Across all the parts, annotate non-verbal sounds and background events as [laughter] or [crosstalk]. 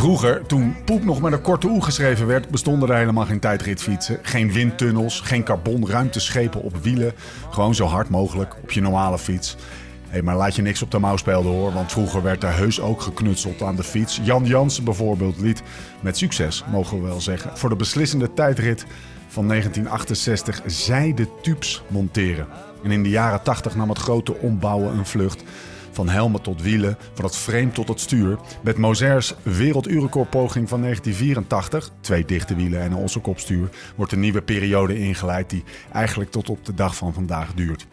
Vroeger, toen poep nog met een korte oe geschreven werd, bestonden er helemaal geen tijdritfietsen. Geen windtunnels, geen carbon ruimteschepen op wielen. Gewoon zo hard mogelijk op je normale fiets. Hé, maar laat je niks op de mouw spelden hoor, want vroeger werd er heus ook geknutseld aan de fiets. Jan Jansen bijvoorbeeld liet, met succes mogen we wel zeggen, voor de beslissende tijdrit van 1968 zijde tubes monteren. En in de jaren 80 nam het grote ombouwen een vlucht. Van helmen tot wielen, van het frame tot het stuur. Met Mozers werelduurrecordpoging van 1984, twee dichte wielen en een ossekopstuur, wordt een nieuwe periode ingeleid die eigenlijk tot op de dag van vandaag duurt.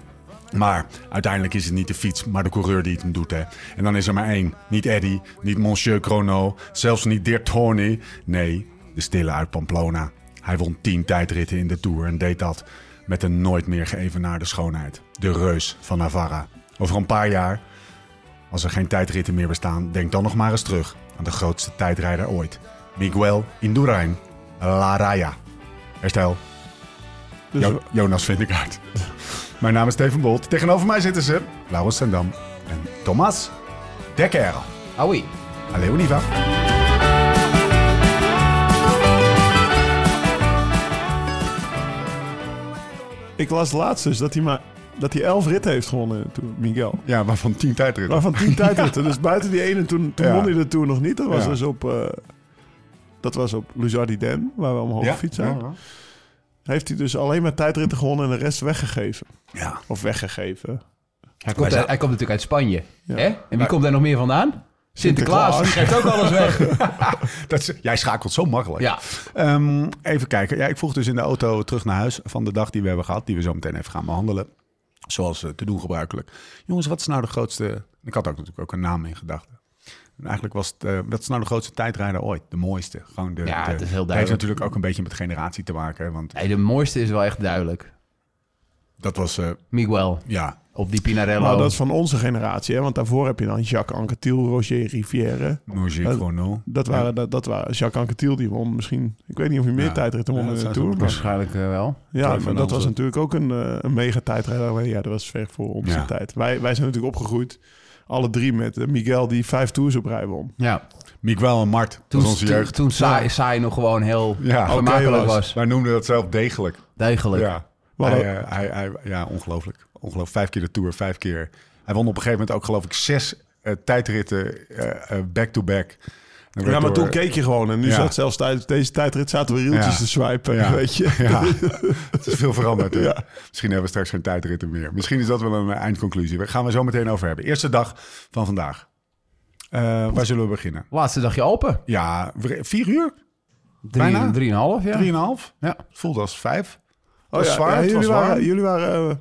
Maar uiteindelijk is het niet de fiets, maar de coureur die het hem doet. Hè. En dan is er maar één. Niet Eddy, niet Monsieur Chrono, zelfs niet Dirk Thorny. Nee, de stille uit Pamplona. Hij won tien tijdritten in de Tour en deed dat met een nooit meer geëvenaarde schoonheid. De reus van Navarra. Over een paar jaar, als er geen tijdritten meer bestaan, denk dan nog maar eens terug aan de grootste tijdrijder ooit. Miguel Indurain, La Raya. Herstel. Dus Jo- Jonas Vindegaard. [laughs] Mijn naam is Steven Bolt. Tegenover mij zitten ze Laurens Sendam en Thomas Dekker. Ah oui. Allee, Univa. ik las laatst dus dat hij maar dat hij elf ritten heeft gewonnen toen, Miguel. Ja, waarvan tien tijdritten. Waarvan tien [laughs] tijdritten. Dus buiten die ene, toen, toen Ja. won hij de Tour nog niet. Dat was Ja. dus op... eh dat was op Luzardiden, waar we omhoog ja? fietsen. Heeft hij dus alleen maar tijdritten gewonnen en de rest weggegeven. Ja. Of weggegeven. Hij komt, zijn- uit- hij komt natuurlijk uit Spanje. Ja. Hè? En wie komt daar nog meer vandaan? Sinterklaas. Sinterklaas. Die geeft ook alles weg. [laughs] Dat is, jij schakelt zo makkelijk. Ja. Ehm, even kijken. Ja, ik vroeg dus in de auto terug naar huis van de dag die we hebben gehad, die we zo meteen even gaan behandelen. Zoals eh, te doen gebruikelijk. Jongens, wat is nou de grootste... Ik had ook natuurlijk ook een naam in gedachten. En eigenlijk was het, eh, wat is nou de grootste tijdrijder ooit? De mooiste. Gewoon de, Ja, de- het is heel heeft duidelijk. natuurlijk ook een beetje met generatie te maken. Want Nee, de mooiste is wel echt duidelijk. Dat was, eh, Miguel. ja, Op die Pinarello. Maar dat is van onze generatie, hè? want daarvoor heb je dan Jacques Anquetil, Roger Rivière. Roger Dat- Chrono. Dat waren, dat, dat waren Jacques Anquetil, die won misschien... Ik weet niet of hij meer Ja. tijdritten won Ja, in de Tour. Maar, Waarschijnlijk eh, wel. ja, maar dat was natuurlijk ook een, eh, een mega tijdrijder. Alleen ja, dat was ver voor onze Ja. tijd. Wij, wij zijn natuurlijk opgegroeid, alle drie, met Miguel die vijf Tours op rij won. Ja. Miguel en Mart, Toen, was onze toen, jeugd. toen saai, saai nog gewoon heel Ja, vermakelijk oké was. Wij noemden dat zelf degelijk. Degelijk. Ja, hij, eh, hij, hij, ja ongelooflijk. ongelooflijk. Vijf keer de Tour, vijf keer. Hij won op een gegeven moment ook geloof ik zes eh, tijdritten eh, eh, back-to-back. Dan Ja, maar door- toen keek je gewoon. En nu Ja. zat zelfs tijdens deze tijdrit zaten we rieltjes Ja. te swipen, Ja. weet je. Ja, [laughs] [laughs] het is veel veranderd. Misschien hebben we straks geen tijdritten meer. Misschien is dat wel een eindconclusie. Daar gaan we zo meteen over hebben. Eerste dag van vandaag. Eh, waar zullen we beginnen? Laatste dagje open. Ja, vier uur? Drie, Bijna. drieënhalf, ja. Drieënhalf? Ja. Voelde als vijf. Oh, was ja, zwaar, ja, het was jullie, waren, warm. jullie waren eh,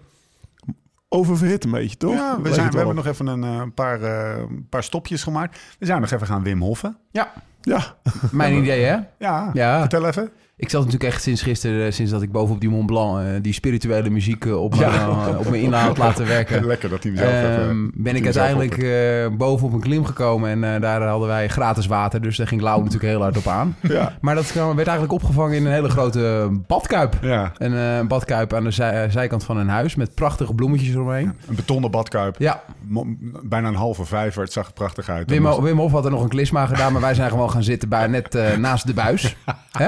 oververhit een beetje, toch? Ja, we, Leek zijn, we hebben nog even een eh, een paar, eh, een paar stopjes gemaakt. We zijn nog even gaan Wim Hoffen. Ja, Ja, mijn idee hè. Ja, Ja. vertel even. Ik zat natuurlijk echt sinds gisteren, eh, sinds dat ik bovenop die Mont Blanc eh, die spirituele muziek eh, op, mijn, op mijn inhoud had laten werken. Lekker dat hij hem zelf Ehm, ben ik uiteindelijk eh, boven op een klim gekomen en daar hadden wij gratis water. Dus daar ging Lau natuurlijk heel hard op aan. [laughs] ja. Maar dat werd eigenlijk opgevangen in een hele grote badkuip. Ja, Een badkuip aan de zij- zijkant van een huis met prachtige bloemetjes eromheen. een betonnen badkuip. Ja, Bijna een halve vijver. Het zag er prachtig uit. Wim, Wim Hof had er nog een klisma gedaan, maar wij zijn gewoon gaan zitten bij, net naast de buis. [laughs] Hè?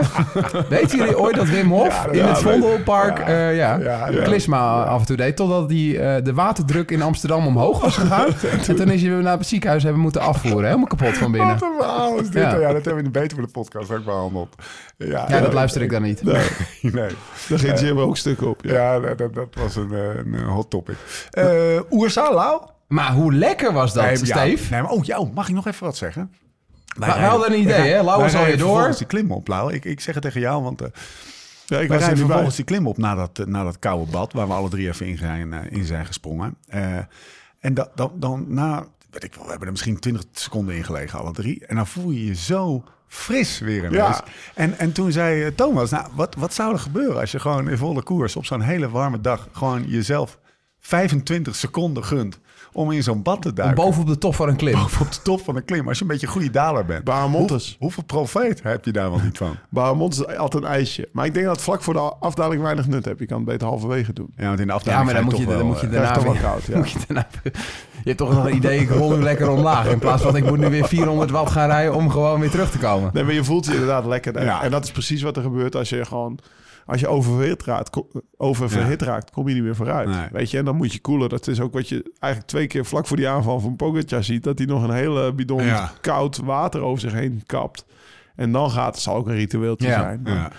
Weten jullie ooit dat Wim Hof in het Vondelpark ja. eh, ja, Ja, een ja. klisma af en toe deed, totdat die, eh, de waterdruk in Amsterdam omhoog was gegaan. [laughs] en toen is hij weer naar het ziekenhuis hebben moeten afvoeren, helemaal kapot van binnen. Wat een verhaal is dit? Ja. Ja. dat hebben we in de Beter voor de podcast ook behandeld. Ja, Ja, dat luister ik dan niet. Nee, [laughs] Nee. daar ging Jim ook stuk op. Ja. Ja, dat, dat, dat was een, eh, een hot topic. Eh Oersa, Lau? Maar hoe lekker was dat, Nee, ja, Steve? Nee, maar, oh, ja, oh, mag ik nog even wat zeggen? Wij- wij hadden een idee, hè? Lau Wij is alweer rijden door. vervolgens die klim op, Lau. Ik, ik zeg het tegen jou, want... eh, Ja, ik Wij was er vervolgens die klim op na dat, eh, na dat koude bad, waar we alle drie even in zijn, eh, in zijn gesprongen. En da, dan, dan na weet ik wel, we hebben er misschien 20 seconden in gelegen, alle drie. En dan voel je je zo fris weer ineens. Ja. En, en toen zei Thomas, nou, wat, wat zou er gebeuren als je gewoon in volle koers op zo'n hele warme dag gewoon jezelf 25 seconden gunt om in zo'n bad te duiken? boven op de top van een klim. Boven op de top van een klim. Als je een beetje een goede daler bent. Bahamontes. Hoe- hoeveel profeet heb je daar wel niet van? [laughs] Bahamont is altijd een ijsje. Maar ik denk dat vlak voor de afdaling weinig nut heb. Je kan het beter halverwege doen. Ja, want in de Ja, afdaling maar dan moet je, toch dan wel, moet je eh, daarna weer- koud, [laughs] ja. moet je daarna- je hebt toch nog een idee, ik rol nu lekker omlaag. In plaats van ik moet nu weer 400 watt gaan rijden om gewoon weer terug te komen. Nee, maar je voelt je inderdaad lekker. Ja. En dat is precies wat er gebeurt als je gewoon... Als je oververhit raakt, oververhit raakt, kom je niet meer vooruit. Nee. Weet je, en dan moet je koelen. Dat is ook wat je eigenlijk twee keer vlak voor die aanval van Pogacar ziet. Dat hij nog een hele bidon Ja. koud water over zich heen kapt. En dan gaat het, zal ook een ritueeltje zijn. Maar, Ja,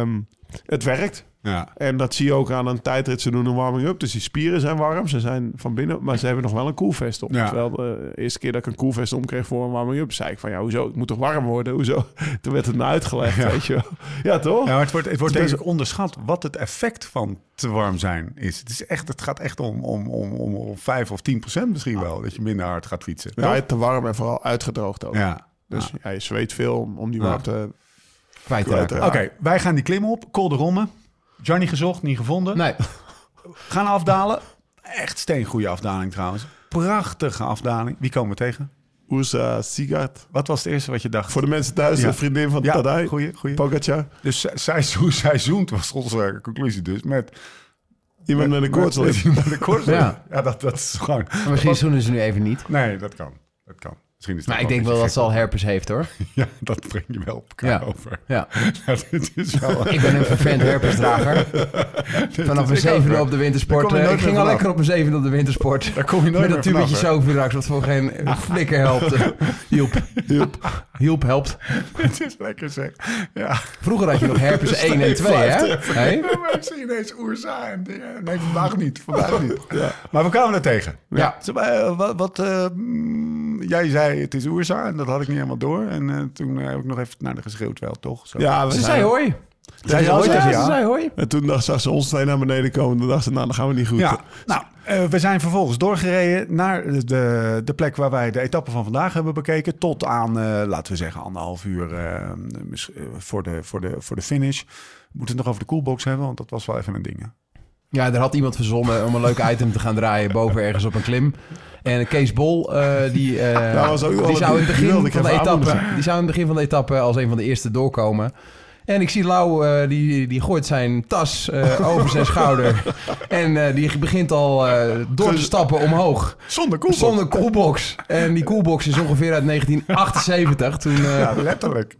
ehm, het werkt. Ja. En dat zie je ook aan een tijdrit. Ze doen een warming-up. Dus die spieren zijn warm. Ze zijn van binnen. Maar ze hebben nog wel een koelvest op. Ja. Terwijl de eerste keer dat ik een koelvest omkreeg voor een warming-up... zei ik van ja, hoezo? Het moet toch warm worden? Hoezo? [laughs] Toen werd het me uitgelegd, Ja. weet je wel. Ja, toch? Ja, maar het wordt, het wordt ik onderschat wat het effect van te warm zijn is. Het, is echt, het gaat echt om, om, om, om, om 5 of 10 procent misschien wel. Dat je minder hard gaat fietsen. Ja, te warm en vooral uitgedroogd ook. ja. Dus Ja. ja, je zweet veel om, om die warmte... Kwijt te raken. Oké, wij gaan die klim op. Col de Romme. Johnny gezocht, niet gevonden. Nee, Gaan afdalen. Echt steengoede afdaling trouwens. Prachtige afdaling. Wie komen we tegen? Oersa Sigard. Wat was het eerste wat je dacht? Voor de mensen thuis, Ja. de vriendin van ja, Tadij. goeie, goeie. Pogacar. Dus zij- zij, zo- zij zoent, was onze conclusie dus, met... Iemand met een koortslip. Met, met een koortslip. Ja. Ja, dat, dat is gewoon... maar misschien zoenen ze nu even niet. Nee, dat kan. Dat kan. Misschien is het Maar ik denk wel dat ze al herpes heeft hoor. [laughs] Ja, dat breng je wel op elkaar Ja. over. Ja. [laughs] Ja, dit is wel... Ik ben een vervent herpesdrager. [laughs] Vanaf mijn zevende op de wintersport. eh, Ik ging al lekker op mijn zevende op de wintersport. Daar kom je nooit Met dat tubetje? Sovirax, wat voor geen flikker helpt. Hielp. Hielp. Hielp helpt. [laughs] Het is lekker zeg. Ja. Vroeger had je nog herpes [laughs] 1 en 2, hè? Hey? Ja, maar ik zie ineens Oerza en dingen. Nee, vandaag niet. Vandaag niet. [laughs] Maar we kwamen er tegen. Ja. Zo, eh, Wat, wat eh, mm, jij zei het is Oerza en dat had ik niet helemaal door. En eh, toen heb ik nog even naar de geschreeuwd wel, toch? Zo. Ja, we Ze zei hoi. Zei Ja, ja, Ja, ze zei hoi. En toen dacht, zag ze ons twee naar beneden komen. Toen dacht ze, nou, dan gaan we niet goed. Ja, nou, eh, we zijn vervolgens doorgereden naar de, de plek waar wij de etappe van vandaag hebben bekeken. Tot aan, eh, laten we zeggen, anderhalf uur eh, voor, de, voor, de, voor de finish. We moeten het nog over de coolbox hebben, want dat was wel even een ding. hè. Ja, er had iemand verzonnen om een leuk item te gaan draaien boven ergens op een klim. En Kees Bol, eh, die, eh, wel die zou in het begin van de etappe, die zou in het begin van de etappe als een van de eerste doorkomen. En ik zie Lau, eh, die, die gooit zijn tas eh, over zijn schouder. [laughs] En eh, die begint al door te stappen omhoog. Zonder coolbox. Zonder coolbox. En die coolbox is ongeveer uit 1978. Toen Ja, letterlijk.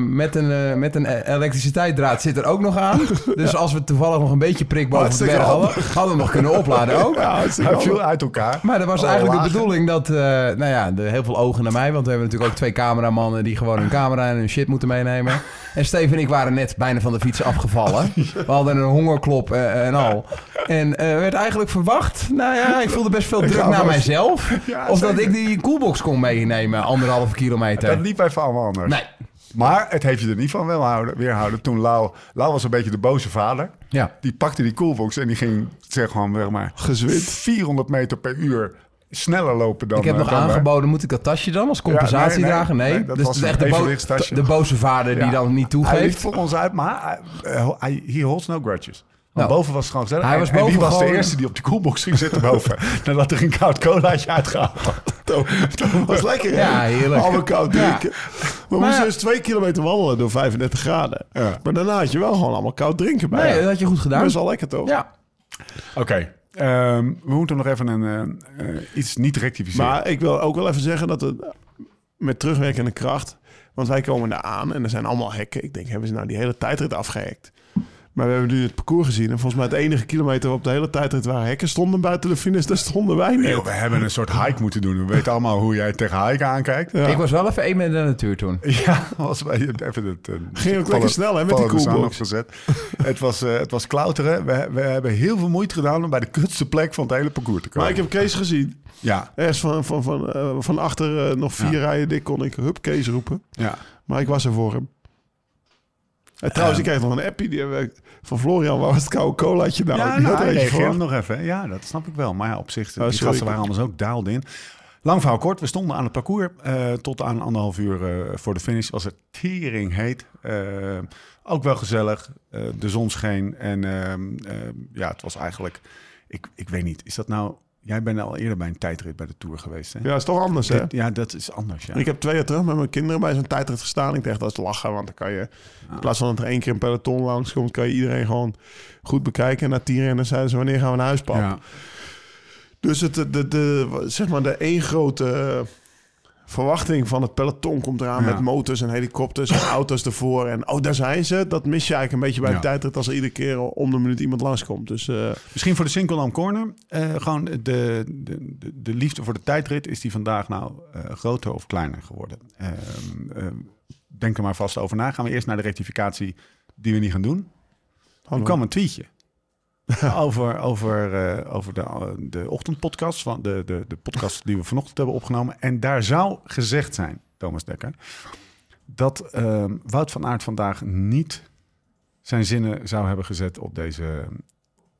met, een, met een elektriciteitsdraad zit er ook nog aan. Dus als we toevallig nog een beetje prik boven de berg hadden, hadden we nog kunnen opladen ook. Ja, Hij viel uit elkaar. Maar dat was Oh, eigenlijk de bedoeling dat, nou ja, de, heel veel ogen naar mij. Want we hebben natuurlijk ook twee cameramannen die gewoon hun camera en hun shit moeten meenemen. En Steve en ik waren net bijna van de fiets afgevallen. [laughs] We hadden een hongerklop eh, en al. En eh, werd eigenlijk verwacht. Nou ja, ik voelde best veel druk naar wel- mijzelf. [laughs] Ja, of dat ik die coolbox kon meenemen, anderhalve kilometer. Dat liep even allemaal anders. Nee. Maar het heeft je er niet van weerhouden. weerhouden. Toen Lau, Lau was een beetje de boze vader. Ja. Die pakte die coolbox en die ging zeg gewoon zeg maar, Gezwind. 400 meter per uur sneller lopen dan Ik heb eh, nog dan wij. aangeboden, moet ik dat tasje dan als compensatie Ja, nee, nee. dragen? Nee, Nee, dat dus was het is echt de, bo- evenwichtstasje. de boze vader die Ja. dan niet Hij liep toegeeft. voor ons uit, maar hij he holds no grudges. Want Nou, boven was het gewoon gezellig. hij En- was en wie boven was de eerste die op de coolbox ging zitten boven? [laughs] nadat er een koud colaatje uitgehaald had. [laughs] Dat was lekker? Ja, heerlijk. Allemaal koud Ja. drinken. We moesten dus twee kilometer wandelen door 35 graden. Ja. Maar daarna had je wel gewoon allemaal koud drinken bij. Nee, dat had je goed gedaan. Best wel lekker, toch? Ja. Oké, ehm, we moeten nog even een, eh, iets niet rectificeren. Maar ik wil ook wel even zeggen dat het met terugwerkende kracht... Want wij komen daar aan en er zijn allemaal hekken. Ik denk, hebben ze nou die hele tijdrit afgehekt? Maar we hebben nu het parcours gezien. En volgens mij het enige kilometer op de hele tijdrit waar hekken stonden buiten de finish, daar stonden wij niet. We hebben een soort hike moeten doen. We weten allemaal hoe jij tegen hike aankijkt. Ja. Ik was wel even één met de natuur toen. [laughs] Ja, was bij even het. eh, Ging ook lekker snel, hè, met die coolbox. opgezet. het, was, eh, het was klauteren. We, we hebben heel veel moeite gedaan om bij de kutste plek van het hele parcours te komen. Maar ik heb Kees gezien. Ja, Ergens van, van, van, eh, van achter nog vier Ja. rijen dik kon ik hup Kees roepen. ja. Maar ik was er voor hem. En trouwens, ik kreeg nog een appie die, van Florian. Waar was het koude colaatje nou? ja, nou, reageerde voor. nog even. Ja, dat snap ik wel. Maar ja, op zich, Oh, die gasten waren anders ook dialed in. Lang verhaal kort, we stonden aan het parcours eh, tot aan anderhalf uur eh, voor de finish. Was het tering heet. Eh, ook wel gezellig. Eh, de zon scheen en ehm, eh, ja, het was eigenlijk... Ik, ik weet niet, is dat nou... Jij bent al eerder bij een tijdrit bij de Tour geweest, hè? Ja, is toch anders, hè? Dit- ja, dat is anders, ja. Ik heb twee jaar terug met mijn kinderen bij zo'n tijdrit gestaan. Ik dacht, dat is lachen, want dan kan je... In plaats van dat er één keer een peloton langskomt... kan je iedereen gewoon goed bekijken. En na tien rennen zeiden ze, wanneer gaan we naar huis, pap? ja. Dus het, de, de, de, zeg maar de één grote eh, verwachting van het peloton komt eraan... Ja. met motors en helikopters en auto's ervoor. En oh, daar zijn ze. Dat mis je eigenlijk een beetje bij Ja. de tijdrit... als er iedere keer om de minuut iemand langskomt. Dus eh, Misschien voor de Sinkeldam Corner. eh, gewoon de, de, de, de liefde voor de tijdrit. Is die vandaag nou eh, groter of kleiner geworden? Ehm, ehm, denk er maar vast over na. Gaan we eerst naar de rectificatie die we niet gaan doen. Hallo. kwam een tweetje. [laughs] over over, eh, over de, eh, de ochtendpodcast. Van de, de, de podcast die we vanochtend hebben opgenomen. En daar zou gezegd zijn, Thomas Dekker... dat ehm, Wout van Aert vandaag niet zijn zinnen zou hebben gezet op deze,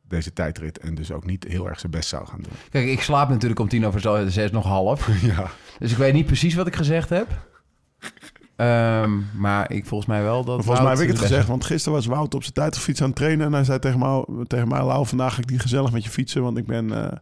deze tijdrit. En dus ook niet heel erg zijn best zou gaan doen. Kijk, ik slaap natuurlijk om tien over zes nog half. [laughs] Ja, Dus ik weet niet precies wat ik gezegd heb. Ehm, maar ik volgens mij wel dat. Maar volgens mij heb ik het beste- gezegd, want gisteren was Wout op zijn tijdritfiets aan het trainen. En hij zei tegen mij, tegen mij Lau, vandaag ga ik niet gezellig met je fietsen, want ik ben eh,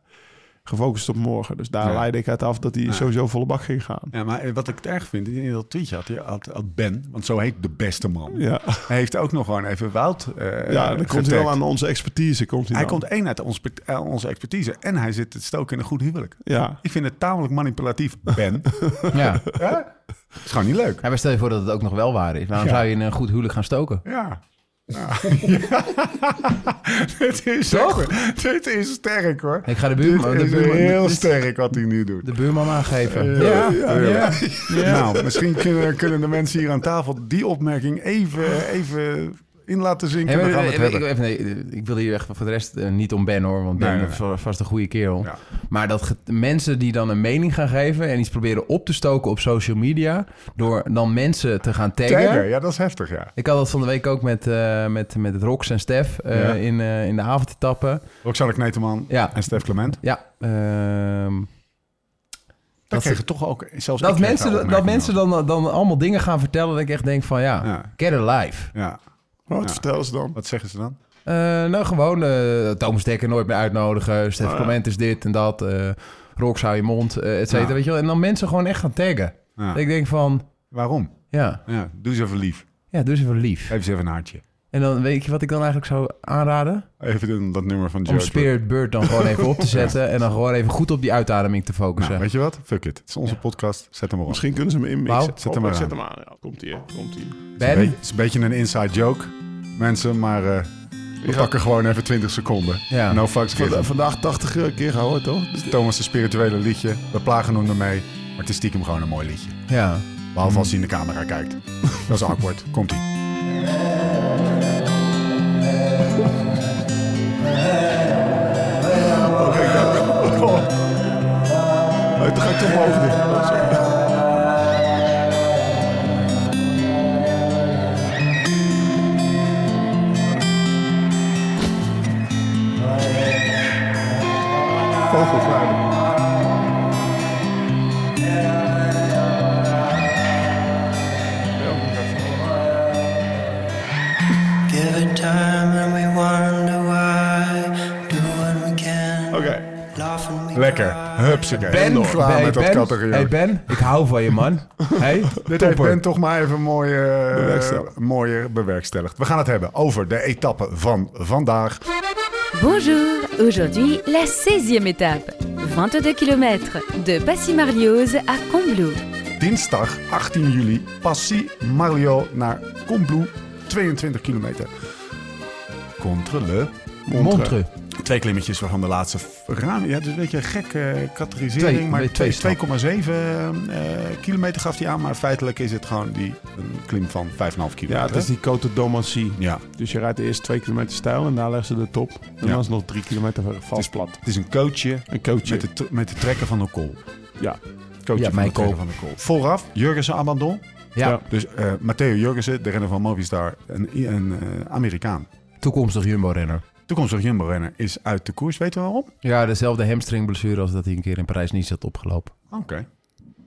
gefocust op morgen. Dus daar Ja. leidde ik uit af dat hij Ja. sowieso volle bak ging gaan. ja maar wat ik het erg vind, in dat tweetje had, hij- had, had Ben, want zo heet de beste man. Ja, Hij heeft ook nog gewoon even Wout eh ja dan komt wel aan onze expertise. Komt hij Hij dan. komt één uit ons, eh, onze expertise en hij zit te stoken in een goed huwelijk. Ja, Ik vind het tamelijk manipulatief, Ben. [laughs] Ja. ja? is gewoon niet leuk. ja, maar stel je voor dat het ook nog wel waar is. Waarom Ja. zou je in een goed huwelijk gaan stoken? Ja. Ja. [laughs] dit, is Toch? echt- dit is sterk hoor. Ik ga de Dit buurman, de is buurman, heel dit sterk wat hij nu doet. de buurman aangeven. Ja, ja, ja. ja. Nou, misschien kunnen, kunnen de mensen hier aan tafel die opmerking even, even in laten zinken. Hey, gaan het eh, ik, hebben. nee, ik wil hier echt voor de rest eh, niet om Ben hoor, want Ben Nee, nee, is va- vast een goede kerel. Ja. Maar dat mensen die dan een mening gaan geven en iets proberen op te stoken op social media, door dan mensen te gaan taggen. Tagger, ja, dat is heftig, ja. Ik had dat van de week ook met, eh, met, met het Rox en Stef eh, Ja. in, eh, in de avondetappen. Roxanne Kneteman Ja. en Stef Clement. Ja, ehm, Dat Dat kregen toch ook... Zelfs dat mensen, dat mensen dan, dan allemaal dingen gaan vertellen dat ik echt denk van ja, Ja. get a life. over. Ja, wat Ja. vertellen ze dan? wat zeggen ze dan? Eh, nou, gewoon eh, Thomas Dekker nooit meer uitnodigen. Stef Oh, ja. Clement is dit en dat. eh Rox hou je mond, eh, et cetera. Ja. Weet je wel? En dan mensen gewoon echt gaan taggen. Ik denk van, Waarom? ja, Ja, doe eens even lief. ja, doe eens even lief. Geef eens even een hartje. En dan weet je wat ik dan eigenlijk zou aanraden? Even dat nummer van Om Joe. Spirit Bird dan gewoon even op te [laughs] zetten. En dan gewoon even goed op die uitademing te focussen. Nou, weet je wat? Fuck it. Het is onze podcast. Zet hem erop. Misschien kunnen ze hem inmixen. Wauw. Zet hem Oh, maar zet aan. hem aan. Ja, komt ie, komt ie. Het is een ben, beetje- Het is een beetje een inside joke, mensen. Maar eh, we Ja. pakken gewoon even 20 seconden. Ja. No fucks Vanda- given. vandaag 80 keer gehoord, toch? Thomas' spirituele liedje. We plagen hem ermee. Maar het is stiekem gewoon een mooi liedje. ja. Behalve als hij in de camera kijkt. Dat is awkward. Komt-ie. Ben, Klaar hey, met dat ben, categorie. hey Ben, ik hou van je man. [laughs] Hey, Dit heeft. Ben toch maar even mooi, Bewerkstelligd. mooier bewerkstelligd. We gaan het hebben over de etappe van vandaag. Bonjour, aujourd'hui la 16e étape. 22 km de Passy-Marlioz à Combloux. Dinsdag 18 juli. Passy Marlio naar Combloux. 22 kilometer. Contre le Montreux. Twee klimmetjes waarvan de laatste ruim... Ja, dus een beetje een gekke Twee, categorisering. maar twee- twee twee- 2,7 eh, kilometer gaf hij aan. Maar feitelijk is het gewoon die, een klim van 5,5 kilometer. Ja, het is die Côte d'Omancy. Ja, Dus je rijdt eerst twee kilometer stijl en daar leggen ze de top. En Ja. dan is het nog drie kilometer vast plat. het is een coachje Een coachje. met de, met de trekken van de kool. Ja. Coachje Ja, van mijn de trekken kool. van de kool. Vooraf, Jurgensen Abandon. Ja, Ja. Dus eh Matteo Jurgensen, de renner van Movistar, een, een eh, Amerikaan. toekomstig Jumbo-renner. Toekomstige Jumbo-renner is uit de koers. Weten we waarom? Ja, dezelfde hamstringblessure als dat hij een keer in Parijs niet had opgelopen. Oké.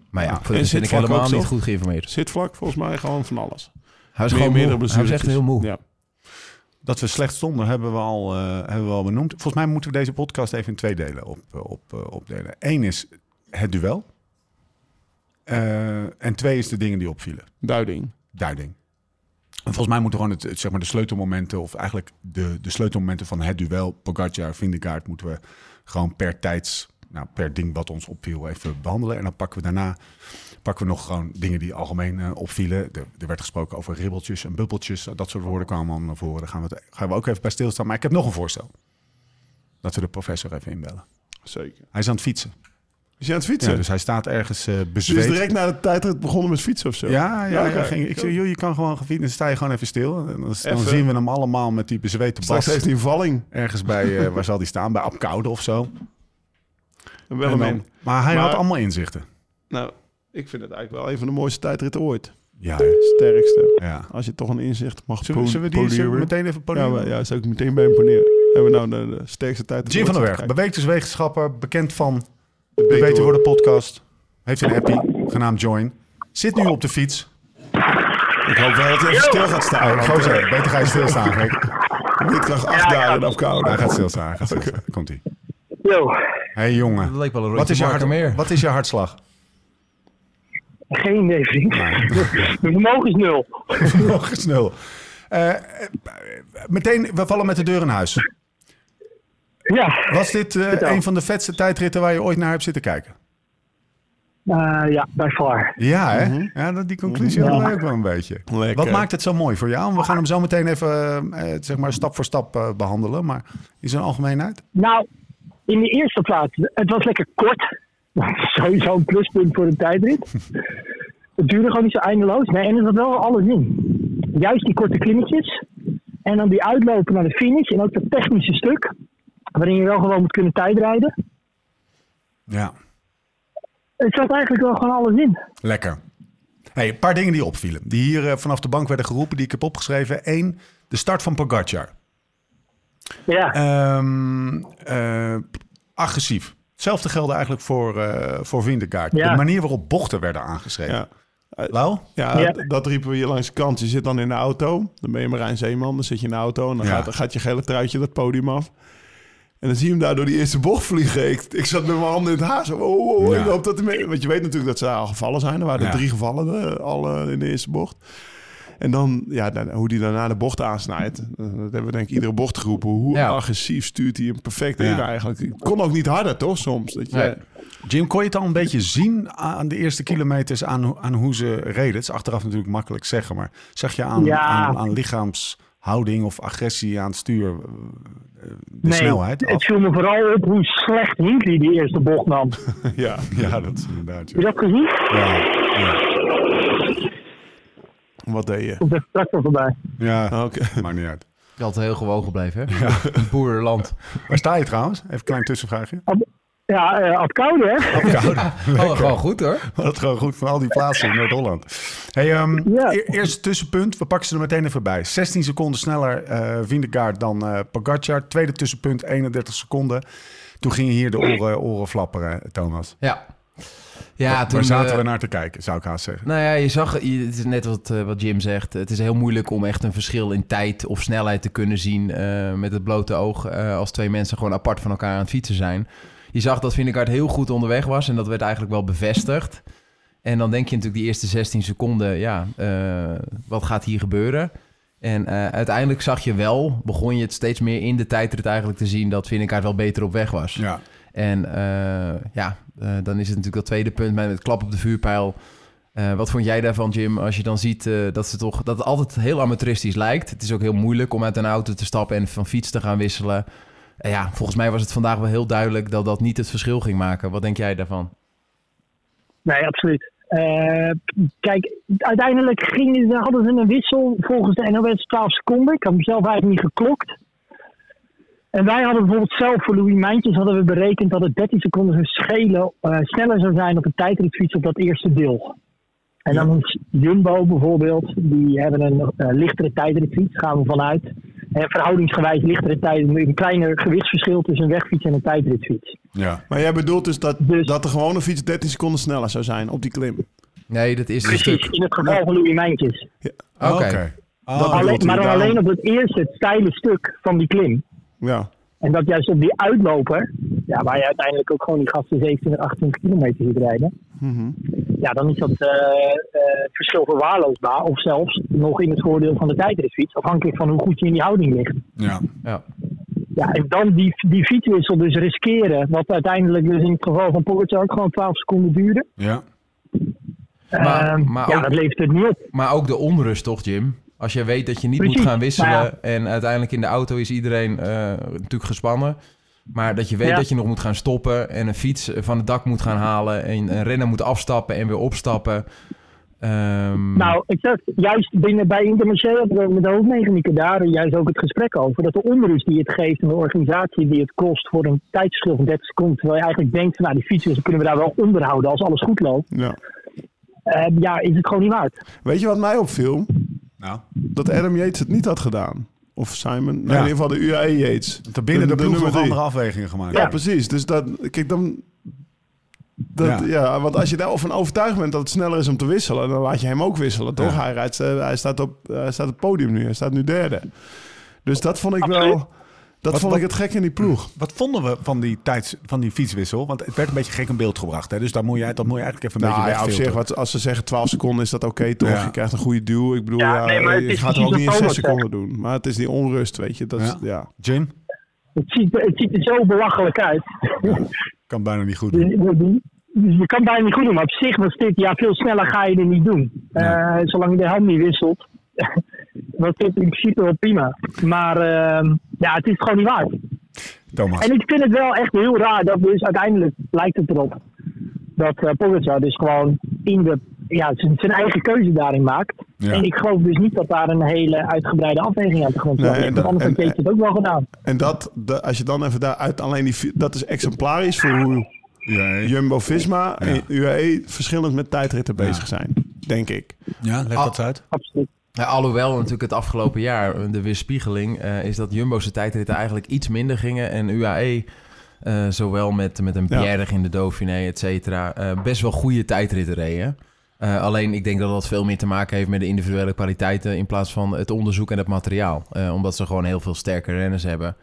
Maar ja, Ja, voor en de ben ik helemaal niet goed geïnformeerd. Zit vlak volgens mij gewoon van alles. Hij was Meer- gewoon meerdere moe. Hij was echt heel moe. Ja. Dat we slecht stonden hebben we al, eh, hebben we al benoemd. Volgens mij moeten we deze podcast even in twee delen op, eh, op, eh, opdelen. Eén is het duel. Eh, en twee is de dingen die opvielen. Duiding. Duiding. En volgens mij moeten gewoon het, het, zeg maar de sleutelmomenten... of eigenlijk de, de sleutelmomenten van het duel... Pogacar, Vindegaard moeten we gewoon per tijds... Nou, per ding wat ons opviel even behandelen. En dan pakken we daarna pakken we nog gewoon dingen die algemeen eh, opvielen. Er, er werd gesproken over ribbeltjes en bubbeltjes. Dat soort woorden kwamen allemaal naar voren. Daar gaan we, het, gaan we ook even bij stilstaan. Maar ik heb nog een voorstel. Dat we de professor even inbellen. Zeker. Hij is aan het fietsen. Is je aan het fietsen? Ja, dus hij staat ergens is bezweet. direct na de tijdrit begonnen met fietsen of zo? Ja, ja, ja, ging, ik zei, joh, je kan gewoon gaan fietsen. Dan sta je gewoon even stil. En dan, zien we hem allemaal met die bezweten Straks bas. heeft hij een valling. Ergens bij, eh, waar zal die staan? Bij Apkoude of zo. En wel En hem dan- in. maar hij Maar- had allemaal inzichten. Nou, ik vind het eigenlijk wel een van de mooiste tijdritten ooit. Ja, hè? Sterkste. ja. Als je toch een inzicht mag Zullen, we- zullen we die zullen we meteen even Ja, podium? maar, ja, zou ik meteen bij imponeren. Hebben we nou de, de sterkste tijd? Jim van der Berg, beweegdeswetenschapper, bekend van de Beter Worden podcast. Heeft een appie, genaamd Join. Zit nu op de fiets. Ik hoop wel dat hij even stil gaat staan. Oh, want, gozer, eh, beter ga je stilstaan. [laughs] Windkracht 8 daar in afkouden. Hij gaat stilstaan, hij gaat stilstaan. Komt ie. Yo, hey, jongen. Dat leek wel een Wat is, je hart, meer. wat is je hartslag? geen idee, vriend. Mijn [laughs] vermogen is nul. Nog eens nul. Eh, eh, meteen, we vallen met de deur in huis. Ja, Was dit eh, een van de vetste tijdritten waar je ooit naar hebt zitten kijken? eh, ja, bij far. Ja, hè? Ja, dat, die conclusie hadden wij ook wel een beetje. Lekker. Wat maakt het zo mooi voor jou? We gaan hem zo meteen even eh, zeg maar stap voor stap eh, behandelen. Maar in zijn algemeenheid? Nou, in de eerste plaats, het was lekker kort. [laughs] Sowieso een pluspunt voor een tijdrit. [laughs] het duurde gewoon niet zo eindeloos. Nee, en er zat wel alles in. Juist die korte klimmetjes. En dan die uitlopen naar de finish. En ook dat technische stuk. Waarin je wel gewoon moet kunnen tijdrijden. Ja, Het zat eigenlijk wel gewoon alles in. lekker. Hey, een paar dingen die opvielen. Die hier eh, vanaf de bank werden geroepen, die ik heb opgeschreven. Eén, de start van Pogacar. Ja, Ehm, eh, agressief. Hetzelfde geldde eigenlijk voor, eh voor Vindegaard. Ja. De manier waarop bochten werden aangeschreven. Ja. Lau? Ja, dat riepen we hier langs de kant. Je zit dan in de auto. Dan ben je Marijn Zeeman. Dan zit je in de auto. En dan Ja. gaat, gaat je gele truitje dat podium af. En dan zie je hem daar door die eerste bocht vliegen. Ik, ik zat met mijn handen in het haar. Zo, oh, oh, oh, Ja. ik hoop dat mee... Want je weet natuurlijk dat ze daar al gevallen zijn. Er waren er Ja. drie gevallen eh, al eh, in de eerste bocht. En dan, ja, dan, hoe die daarna de bocht aansnijdt. eh, Dat hebben we denk ik iedere bocht geroepen. Hoe Ja. agressief stuurt hij hem perfect Ja. in eigenlijk. Kon ook niet harder, toch, soms? Dat je, Nee. Jim, kon je het al een beetje zien aan de eerste kilometers aan, hoe- aan hoe ze reden? Het is achteraf natuurlijk makkelijk zeggen, maar zag je aan, Ja. aan, aan lichaamshouding of agressie aan het stuur de nee, snelheid? het viel me vooral op hoe slecht Hinkley die eerste bocht nam. [laughs] ja. Ja, dat is inderdaad. Heb je Ja. dat gezien? Ja, ja, Wat deed je? Komt er straks wel voorbij. ja. Oké. maakt niet uit. Ik had heel gewoon gebleven, hè? Een boerenland. Waar sta je trouwens? Even een klein tussenvraagje. Ja, eh Apkoude, hè? Oh, gewoon goed hoor. Dat gewoon goed van al die plaatsen in Noord-Holland. Hey, ehm, Ja. e- eerste tussenpunt, we pakken ze er meteen even bij. 16 seconden sneller eh Vindegaard dan eh Pogacar. Tweede tussenpunt, 31 seconden. Toen gingen hier de oren, oren flapperen, Thomas. Ja. Ja, Waar toen... zaten we naar te kijken, zou ik haast zeggen. Nou ja, je zag, het is net wat, eh, wat Jim zegt. Het is heel moeilijk om echt een verschil in tijd of snelheid te kunnen zien eh, met het blote oog. eh, als twee mensen gewoon apart van elkaar aan het fietsen zijn. Je zag dat Vindegaard heel goed onderweg was en dat werd eigenlijk wel bevestigd. En dan denk je natuurlijk die eerste 16 seconden, ja, eh, wat gaat hier gebeuren? En eh, uiteindelijk zag je wel, begon je het steeds meer in de tijdrit eigenlijk te zien dat Vindegaard wel beter op weg was. Ja, En eh, ja, dan is het natuurlijk dat tweede punt met het klap op de vuurpijl. Wat vond jij daarvan, Jim? Als je dan ziet dat, ze toch, dat het altijd heel amateuristisch lijkt. Het is ook heel moeilijk om uit een auto te stappen en van fiets te gaan wisselen. Ja, volgens mij was het vandaag wel heel duidelijk dat dat niet het verschil ging maken. Wat denk jij daarvan? Nee, absoluut. Eh, kijk, uiteindelijk gingen, hadden ze een wissel volgens de NOS 12 seconden. Ik had hem zelf eigenlijk niet geklokt. En wij hadden bijvoorbeeld zelf voor Louis Mijntjes hadden we berekend dat het 13 seconden zou schelen, eh, sneller zou zijn op een tijdritfiets op dat eerste deel. En dan is Jumbo bijvoorbeeld, die hebben een eh, lichtere tijdritfiets, gaan we vanuit. En verhoudingsgewijs ligt er een, tijd, een kleiner gewichtsverschil tussen een wegfiets en een tijdritfiets. Ja. Maar jij bedoelt dus dat, Dus- dat de gewone fiets 13 seconden sneller zou zijn op die klim? Nee, dat is een Precies, stuk. in het geval van Louis Mijntjes. Oké. Ah, maar dan daarom. alleen op het eerste, steile stuk van die klim. Ja. En dat juist op die uitloper, ja, waar je uiteindelijk ook gewoon die gasten 27, 28 kilometer ziet rijden. Mhm. Ja, dan is dat eh, eh, verschil verwaarloosbaar. Of zelfs nog in het voordeel van de tijdritfiets. Afhankelijk van hoe goed je in die houding ligt. Ja. Ja. Ja, en dan die, die fietswissel dus riskeren. Wat uiteindelijk dus in het geval van Pogacar ook gewoon 12 seconden duurde. Ja. Maar- Ehm, maar ja, ook- dat levert het niet op. Maar ook de onrust toch, Jim? Als je weet dat je niet Precies, moet gaan wisselen ja. en uiteindelijk in de auto is iedereen eh, natuurlijk gespannen. Maar dat je weet Ja. dat je nog moet gaan stoppen en een fiets van het dak moet gaan halen en een renner moet afstappen en weer opstappen. Ehm, Nou, ik zeg, juist binnen bij Intermarché we met de hoofdmechanieker daar juist ook het gesprek over. Dat de onrust die het geeft en de organisatie die het kost voor een tijdsverschil van 30 seconden. Terwijl je eigenlijk denkt, van, nou die fietswissel kunnen we daar wel onderhouden als alles goed loopt. ja. Eh, ja, is het gewoon niet waard. Weet je wat mij opviel? Nou, Dat Adam Yates het niet had gedaan. Of Simon. Nou, Ja. in ieder geval de UAE Yates. er binnen de, ploeg nog andere afwegingen gemaakt. Ja, precies. Dus dat, kijk dan. Dat, Ja. ja. want als je daarvan overtuigd bent dat het sneller is om te wisselen, dan laat je hem ook wisselen, toch? Ja. Hij, rijdt, eh, hij, staat op, hij staat op het podium nu, hij staat nu derde. Dus dat vond ik Absoluut. wel. Dat Wat- vond ik het gek in die ploeg. Wat vonden we van die, tijds, van die fietswissel? Want het werd een beetje gek in beeld gebracht. Hè? Dus daar moet je, dat moet je eigenlijk even een Nou beetje ja, op zich, wat, als ze zeggen 12 seconden is dat oké, toch? Ja. Je krijgt een goede duw. Ik bedoel, Ja, ja, nee, maar het je gaat er ook niet in wat 6 Thomas seconden doen. Maar het is die onrust, weet je. Dat is, Ja. Jim? Het ziet, het ziet er zo belachelijk uit. Kan bijna niet goed doen. Dus je kan bijna niet goed doen. Maar op zich was dit, ja, veel sneller ga je er niet doen. Ja. Eh, zolang je de helm niet wisselt, was dit in principe wel prima. Maar ehm, ja, het is gewoon niet waard. Thomas. En ik vind het wel echt heel raar dat dus uiteindelijk lijkt het erop dat uh, Pogacar dus gewoon in de, ja, zijn zijn eigen keuze daarin maakt. Ja. En ik geloof dus niet dat daar een hele uitgebreide afweging aan de grond Nee, ligt. en want anders had en- Jeetje het ook wel gedaan. En dat, de, als je dan even daar uit alleen die, dat is exemplarisch voor hoe Ja, Jumbo-Visma en UAE verschillend met tijdritten bezig zijn, denk ik. ja leg dat uit. Absoluut. Ja, alhoewel natuurlijk het afgelopen jaar de weerspiegeling eh, is dat Jumbo's tijdritten eigenlijk iets minder gingen en UAE eh, zowel met, met een. Pierre in de Dauphiné, et cetera, eh, best wel goede tijdritten reden. Eh, alleen ik denk dat dat veel meer te maken heeft met de individuele kwaliteiten in plaats van het onderzoek en het materiaal. Eh, omdat ze gewoon heel veel sterke renners hebben.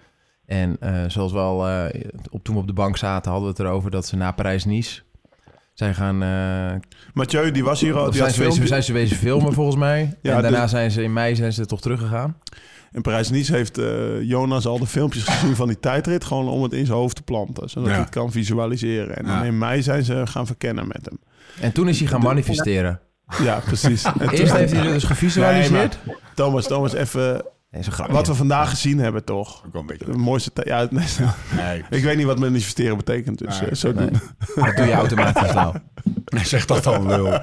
En eh, zoals we al eh, op, toen we op de bank zaten, hadden we het erover dat ze na Parijs-Nice zijn gaan eh, Mathieu, die was hier al. Die zijn ze, wezen, zijn ze wezen filmen volgens mij. Ja, en daarna de- zijn ze in mei zijn ze toch teruggegaan. In Parijs-Nice heeft eh, Jonas al de filmpjes gezien van die tijdrit. Gewoon om het in zijn hoofd te planten. Zodat Ja. hij het kan visualiseren. En dan Ja. in mei zijn ze gaan verkennen met hem. En toen is hij gaan manifesteren. Ja, precies. En toen- Eerst heeft hij dus gevisualiseerd. Nee, Thomas, Thomas, even... Nee, zo grappig. Wat we vandaag gezien hebben, toch? Ook wel een beetje. De mooiste... tij- Ja, [laughs] nee, Nee, ik weet niet wat manifesteren betekent. Dus Nee, eh, zo nee. doen. Dat doe je automatisch nou. [laughs] zeg dat dan wel. [laughs]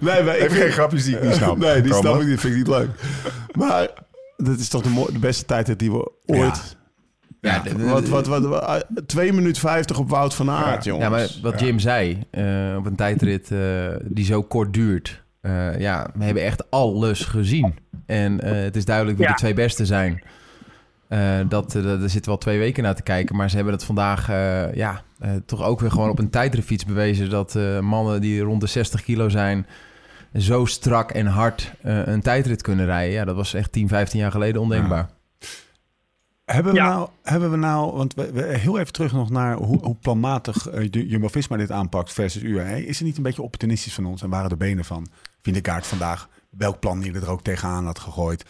Nee, maar ik Even geen grapjes die ik niet snap. Nee, die snap ik niet. Vind ik niet leuk. Maar dat is toch de, beste tijd die we ooit... Ja, Wat, wat, wat, wat, ah, 2 minuten 50 op Wout van Aert, jongens. ja, maar wat Jim zei, eh, op een tijdrit eh, die zo kort duurt. Eh, ja, we hebben echt alles gezien. En eh, het is duidelijk wie Ja. de twee beste zijn. Eh, dat, daar zitten we al twee weken naar te kijken. Maar ze hebben het vandaag eh, ja, eh, toch ook weer gewoon op een tijdritfiets bewezen... dat eh, mannen die rond de 60 kilo zijn... zo strak en hard een tijdrit kunnen rijden. Ja, dat was echt 10, 15 jaar geleden ondenkbaar. Hebben we, Ja. nou, hebben we nou, want we, we- heel even terug nog naar hoe, hoe planmatig eh, Ju- Jumbo-Visma dit aanpakt versus UAE. Is het niet een beetje opportunistisch van ons en waren de benen van Vindegaard vandaag welk plan die er ook tegenaan had gegooid?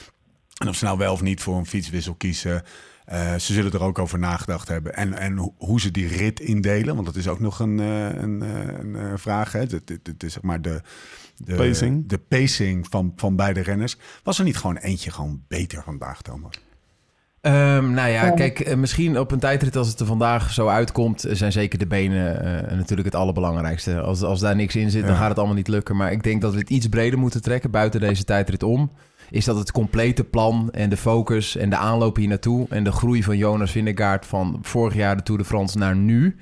En of ze nou wel of niet voor een fietswissel kiezen. Eh, ze zullen er ook over nagedacht hebben. En, en ho- hoe ze die rit indelen, want dat is ook nog een, eh, een, een vraag. Hè? Het, het, het is zeg maar de, de Pacing. de pacing van, van beide renners. Was er niet gewoon eentje gewoon beter vandaag, Thomas? Ehm, nou ja, kijk, eh, misschien op een tijdrit als het er vandaag zo uitkomt, eh, zijn zeker de benen eh, natuurlijk het allerbelangrijkste. Als, als daar niks in zit, dan gaat het allemaal niet lukken. Maar ik denk dat we het iets breder moeten trekken buiten deze tijdrit om. Is dat het complete plan en de focus en de aanloop hier naartoe en de groei van Jonas Vingegaard van vorig jaar de Tour de France naar nu.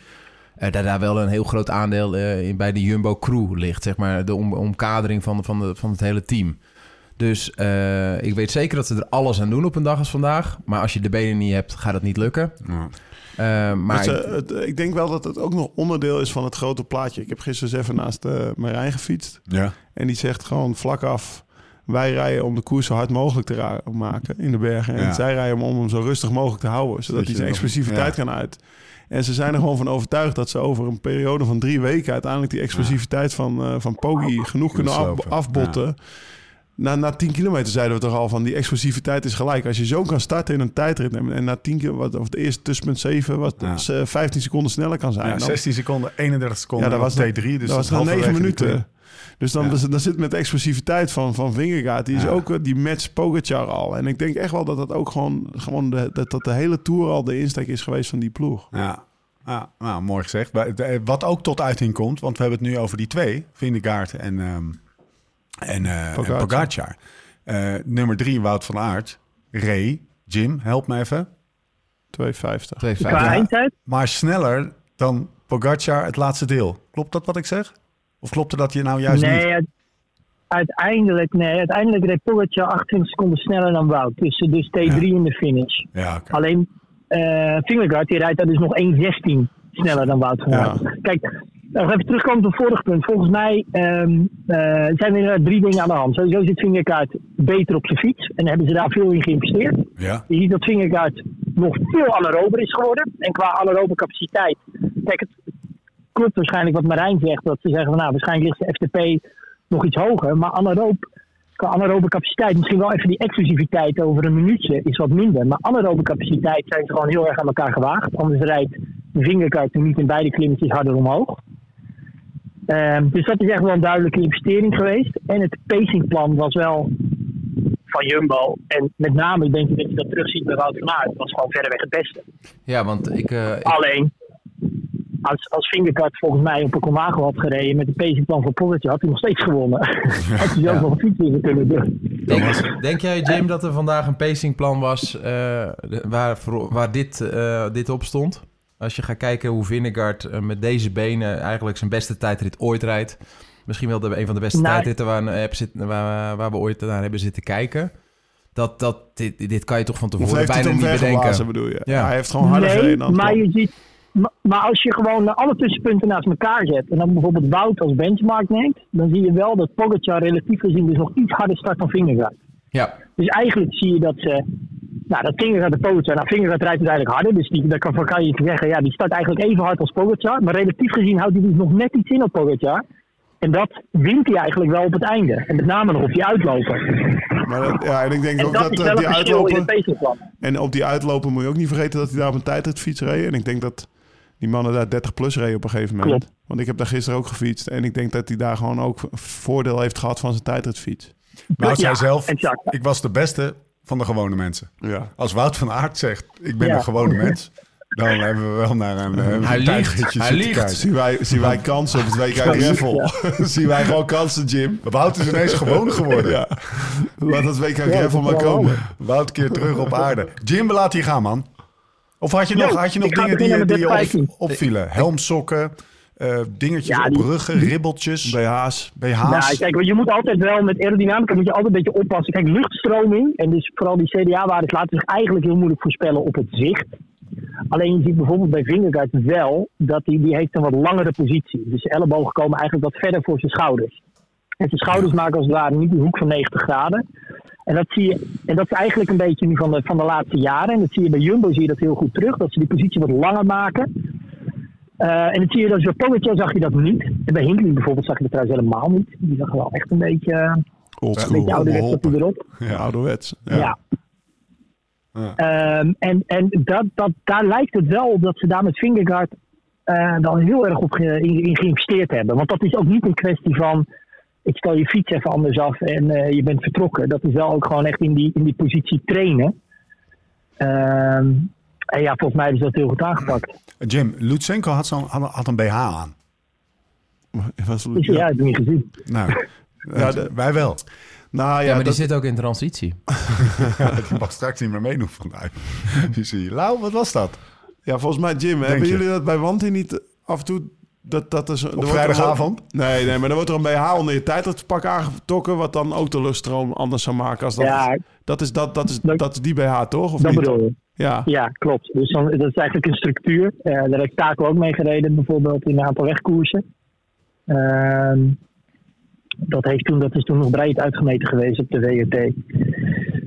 eh, dat daar wel een heel groot aandeel eh, in, bij de Jumbo crew ligt, zeg maar, de om, omkadering van, van, de, van het hele team. Dus eh, ik weet zeker dat ze er alles aan doen op een dag als vandaag. Maar als je de benen niet hebt, gaat het niet lukken. Ja. Eh, maar het, ik denk wel dat het ook nog onderdeel is van het grote plaatje. Ik heb gisteren eens even naast uh, Marijn gefietst. Ja. En die zegt gewoon vlak af... wij rijden om de koers zo hard mogelijk te maken in de bergen. En Ja. zij rijden om hem zo rustig mogelijk te houden. Zodat Dat hij zijn explosiviteit kan uit. En ze zijn er gewoon van overtuigd dat ze over een periode van drie weken... uiteindelijk die explosiviteit van, eh van Poggi genoeg kunnen af- afbotten... Na, na 10 kilometer zeiden we toch al van die explosiviteit is gelijk. Als je zo kan starten in een tijdrit en, en na 10 keer, wat, of het eerste tussenpunt 7, wat Ja. dus, eh, 15 seconden sneller kan zijn. Ja, dan- 16 seconden, 31 seconden. ja, dat was T3, dus dat was dan dan 9 halverwege minuten. Dus dan, Ja. dus, dan zit met de explosiviteit van, van Vingegaard, die is Ja. ook, eh, die matcht Pogacar al. En ik denk echt wel dat dat ook gewoon, gewoon de, dat, dat de hele Tour al de insteek is geweest van die ploeg. Ja. Ja, nou, mooi gezegd. De- Wat ook tot uiting komt, want we hebben het nu over die twee, Vindegaard en, ehm en, eh, en Pogacar. Eh, nummer drie, Wout van Aert. Ray, Jim, help me even. 250. 2,50. Qua Ja. eindtijd? Maar sneller dan Pogacar het laatste deel. Klopt dat wat ik zeg? Of klopt dat je nou juist nee, niet? uiteindelijk, nee, uiteindelijk reed Pogacar 28 seconden sneller dan Wout. Dus, dus T3 in de finish. Ja, oké. Alleen eh Vingegaard die rijdt daar dus nog 1.16 sneller dan Wout van Aert. Kijk, nog even terugkomen op het vorige punt. Volgens mij ehm, eh, zijn er inderdaad drie dingen aan de hand. Sowieso zit Vingegaard beter op zijn fiets. En hebben ze daar veel in geïnvesteerd. Ja, Je ziet dat Vingegaard nog veel anaerober is geworden. En qua anaerobe capaciteit. Kijk, het klopt waarschijnlijk wat Marijn zegt. Dat ze zeggen van nou, waarschijnlijk ligt de FTP nog iets hoger. Maar anaerobe, qua anaerobe capaciteit, misschien wel even die exclusiviteit over een minuutje is wat minder. Maar anaerobe capaciteit zijn ze gewoon heel erg aan elkaar gewaagd. Anders rijdt Vingegaard nu niet in beide klimmetjes harder omhoog. Ehm, dus dat is echt wel een duidelijke investering geweest. En het pacingplan was wel van Jumbo. En met name denk ik dat je dat terugziet bij Wout van Aert. was gewoon verreweg het beste. Ja, want ik... eh, ik- Alleen, als, als Vingegaard volgens mij op een Comago had gereden met het pacingplan van Pogacar, had hij nog steeds gewonnen. [laughs] had hij zelf nog een fietswinner kunnen doen. Denk, denk jij, Jim, dat er vandaag een pacingplan was eh, waar, waar dit, eh, dit op stond? Als je gaat kijken hoe Vingegaard eh, met deze benen eigenlijk zijn beste tijdrit ooit rijdt. Misschien wel de, een van de beste Nou, tijdritten waar, zit, waar, waar we ooit naar hebben zitten kijken. Dat, dat, dit, dit kan je toch van tevoren bijna niet bedenken. bedoel je? Ja. Hij heeft gewoon harder nee, gereden dan maar je ziet... Maar, maar als je gewoon alle tussenpunten naast elkaar zet en dan bijvoorbeeld Wout als benchmark neemt, dan zie je wel dat Pogacar relatief gezien dus nog iets harder start dan Vingegaard. Ja, Dus eigenlijk zie je dat ze. Nou, dat Vingegaard de Pogacar. Nou, Vingegaard rijdt uiteindelijk harder. Dus die, daar kan, van kan je zeggen, ja, die start eigenlijk even hard als Pogacar. Maar relatief gezien houdt hij dus nog net iets in op Pogacar. En dat wint hij eigenlijk wel op het einde. En met name nog op die uitlopen. Maar dat- ja, en ik denk En ook dat dat eh, die uitlopen... En op die uitlopen moet je ook niet vergeten dat hij daar op een tijdritfiets reed. En ik denk dat die mannen daar 30 plus reden op een gegeven moment. Klopt. Want ik heb daar gisteren ook gefietst. En ik denk dat hij daar gewoon ook voordeel heeft gehad van zijn tijdritfiets. Nou, zei Ja, zelf, exact. ik was de beste van de gewone mensen. Ja. Als Wout van Aert zegt, ik ben Ja. een gewone mens, dan hebben we wel naar een, eh, een Hij liegt. Hij liegt. kijken. Zien wij, zien wij kansen op het WK Gravel? zien wij gewoon kansen, Jim? Wout is ineens gewoon geworden. Ja. Laat het WK Ja, Gravel maar dat komen. Wout keer terug op aarde. Jim, we laten je gaan, man. Of had je nog, had je nog dingen die, je de 15. op, opvielen? Helmsokken, eh, dingetjes Ja, op die- ruggen, ribbeltjes, BH's. BH's. Nou, kijk, want je moet altijd wel met aerodynamica moet je altijd een beetje oppassen. Kijk, luchtstroming en dus vooral die CDA-waardes laten zich eigenlijk heel moeilijk voorspellen op het zicht. Alleen je ziet bijvoorbeeld bij Vingegaard wel dat hij die heeft een wat langere positie. Dus zijn ellebogen komen eigenlijk wat verder voor zijn schouders. En zijn schouders maken als het ware niet die hoek van 90 graden. En dat, zie je, en dat is eigenlijk een beetje nu van de, van de laatste jaren. En dat zie je bij Jumbo zie je dat heel goed terug. Dat ze die positie wat langer maken. Eh, en dan zie je dat bij Pogacar zag je dat niet. En bij Hindley bijvoorbeeld zag je dat trouwens helemaal niet. Die zag wel echt een beetje, eh, een Oldschool. beetje ouderwets op erop. Ja, ouderwets. Ja. Ja. Ehm, en en dat, dat, daar lijkt het wel op dat ze daar met Vingegaard eh, dan heel erg op ge- in, in geïnvesteerd hebben. Want dat is ook niet een kwestie van ik stel je fiets even anders af en eh, je bent vertrokken. Dat is wel ook gewoon echt in die, in die positie trainen. Ehm, en ja, volgens mij hebben ze dat heel goed aangepakt. Jim, Lutsenko had, zo'n had, had een BH aan. [laughs] Was- Dus ja, heb ik niet gezien. Nou, [laughs] Ja, eh, de- wij wel. Nou ja, ja, maar die dat- zit ook in transitie. [laughs] Die mag straks niet meer meedoen vandaag. Die zie je. Lau, wat was dat? ja, volgens mij, Jim, hebben je? jullie dat bij Wanty niet af en toe Dat, dat is, wordt- vrijdagavond? Nee, nee, maar dan wordt er een BH onder je tijdritpak aangetrokken... wat dan ook de luststroom anders zou maken. Als dat, Ja, dat, is, dat, dat, is, Dat- dat is die BH, toch? Of dat niet? bedoel je. Ja. Ja, klopt. Dus dan, dat is eigenlijk een structuur. Eh, daar heb ik Taco ook mee gereden, bijvoorbeeld in een aantal wegkoersen. Ehm, dat, heeft toen, dat is toen nog breed uitgemeten geweest op de WRT.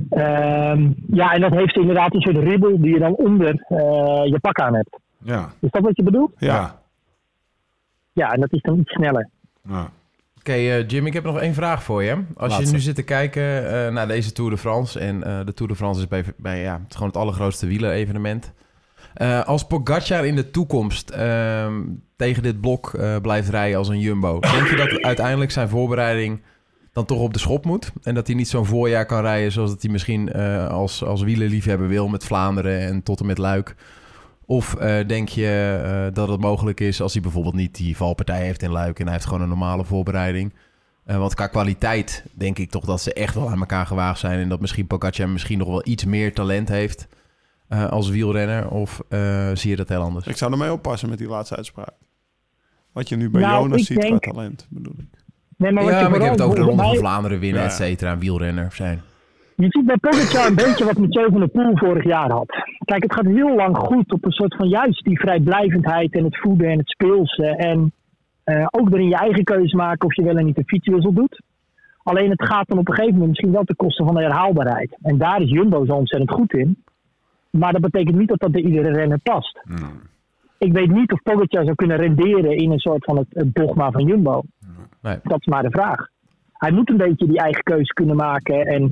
Ehm, ja, en dat heeft inderdaad een soort ribbel die je dan onder eh, je pak aan hebt. Ja. Is dat wat je bedoelt? Ja. Ja. En dat is dan iets sneller. Ja. Oké, eh, Jim, ik heb nog één vraag voor je. Als Laatste. je nu zit te kijken eh, naar deze Tour de France... en eh, de Tour de France is bij, bij ja, het is gewoon het allergrootste wielerevenement. Eh als Pogacar in de toekomst ehm, tegen dit blok eh, blijft rijden als een Jumbo... [laughs] denk je dat uiteindelijk zijn voorbereiding dan toch op de schop moet? En dat hij niet zo'n voorjaar kan rijden zoals dat hij misschien eh, als, als wielerliefhebber wil... met Vlaanderen en tot en met Luik... Of eh, denk je eh, dat het mogelijk is als hij bijvoorbeeld niet die valpartij heeft in Luik en hij heeft gewoon een normale voorbereiding? Eh, want qua kwaliteit denk ik toch dat ze echt wel aan elkaar gewaagd zijn en dat misschien Pogacar misschien nog wel iets meer talent heeft eh, als wielrenner. Of eh, zie je dat heel anders? Ik zou ermee oppassen met die laatste uitspraak. Wat je nu bij Nou, Jonas ziet denk- qua talent, bedoel ik. Nee, maar wat ja, je maar ik heb het over de Ronde van Vlaanderen winnen, Ja. et cetera, een wielrenner zijn. Je ziet bij Pogacar een beetje wat Mathieu van der Poel vorig jaar had. Kijk, het gaat heel lang goed op een soort van juist die vrijblijvendheid en het voeden en het speelse. En eh, ook erin je eigen keuze maken of je wel en niet een fietswissel doet. Alleen het gaat dan op een gegeven moment misschien wel ten koste van de herhaalbaarheid. En daar is Jumbo zo ontzettend goed in. Maar dat betekent niet dat dat bij iedere renner past. Ik weet niet of Pogacar zou kunnen renderen in een soort van het, het dogma van Jumbo. Nee. Dat is maar de vraag. Hij moet een beetje die eigen keuze kunnen maken. En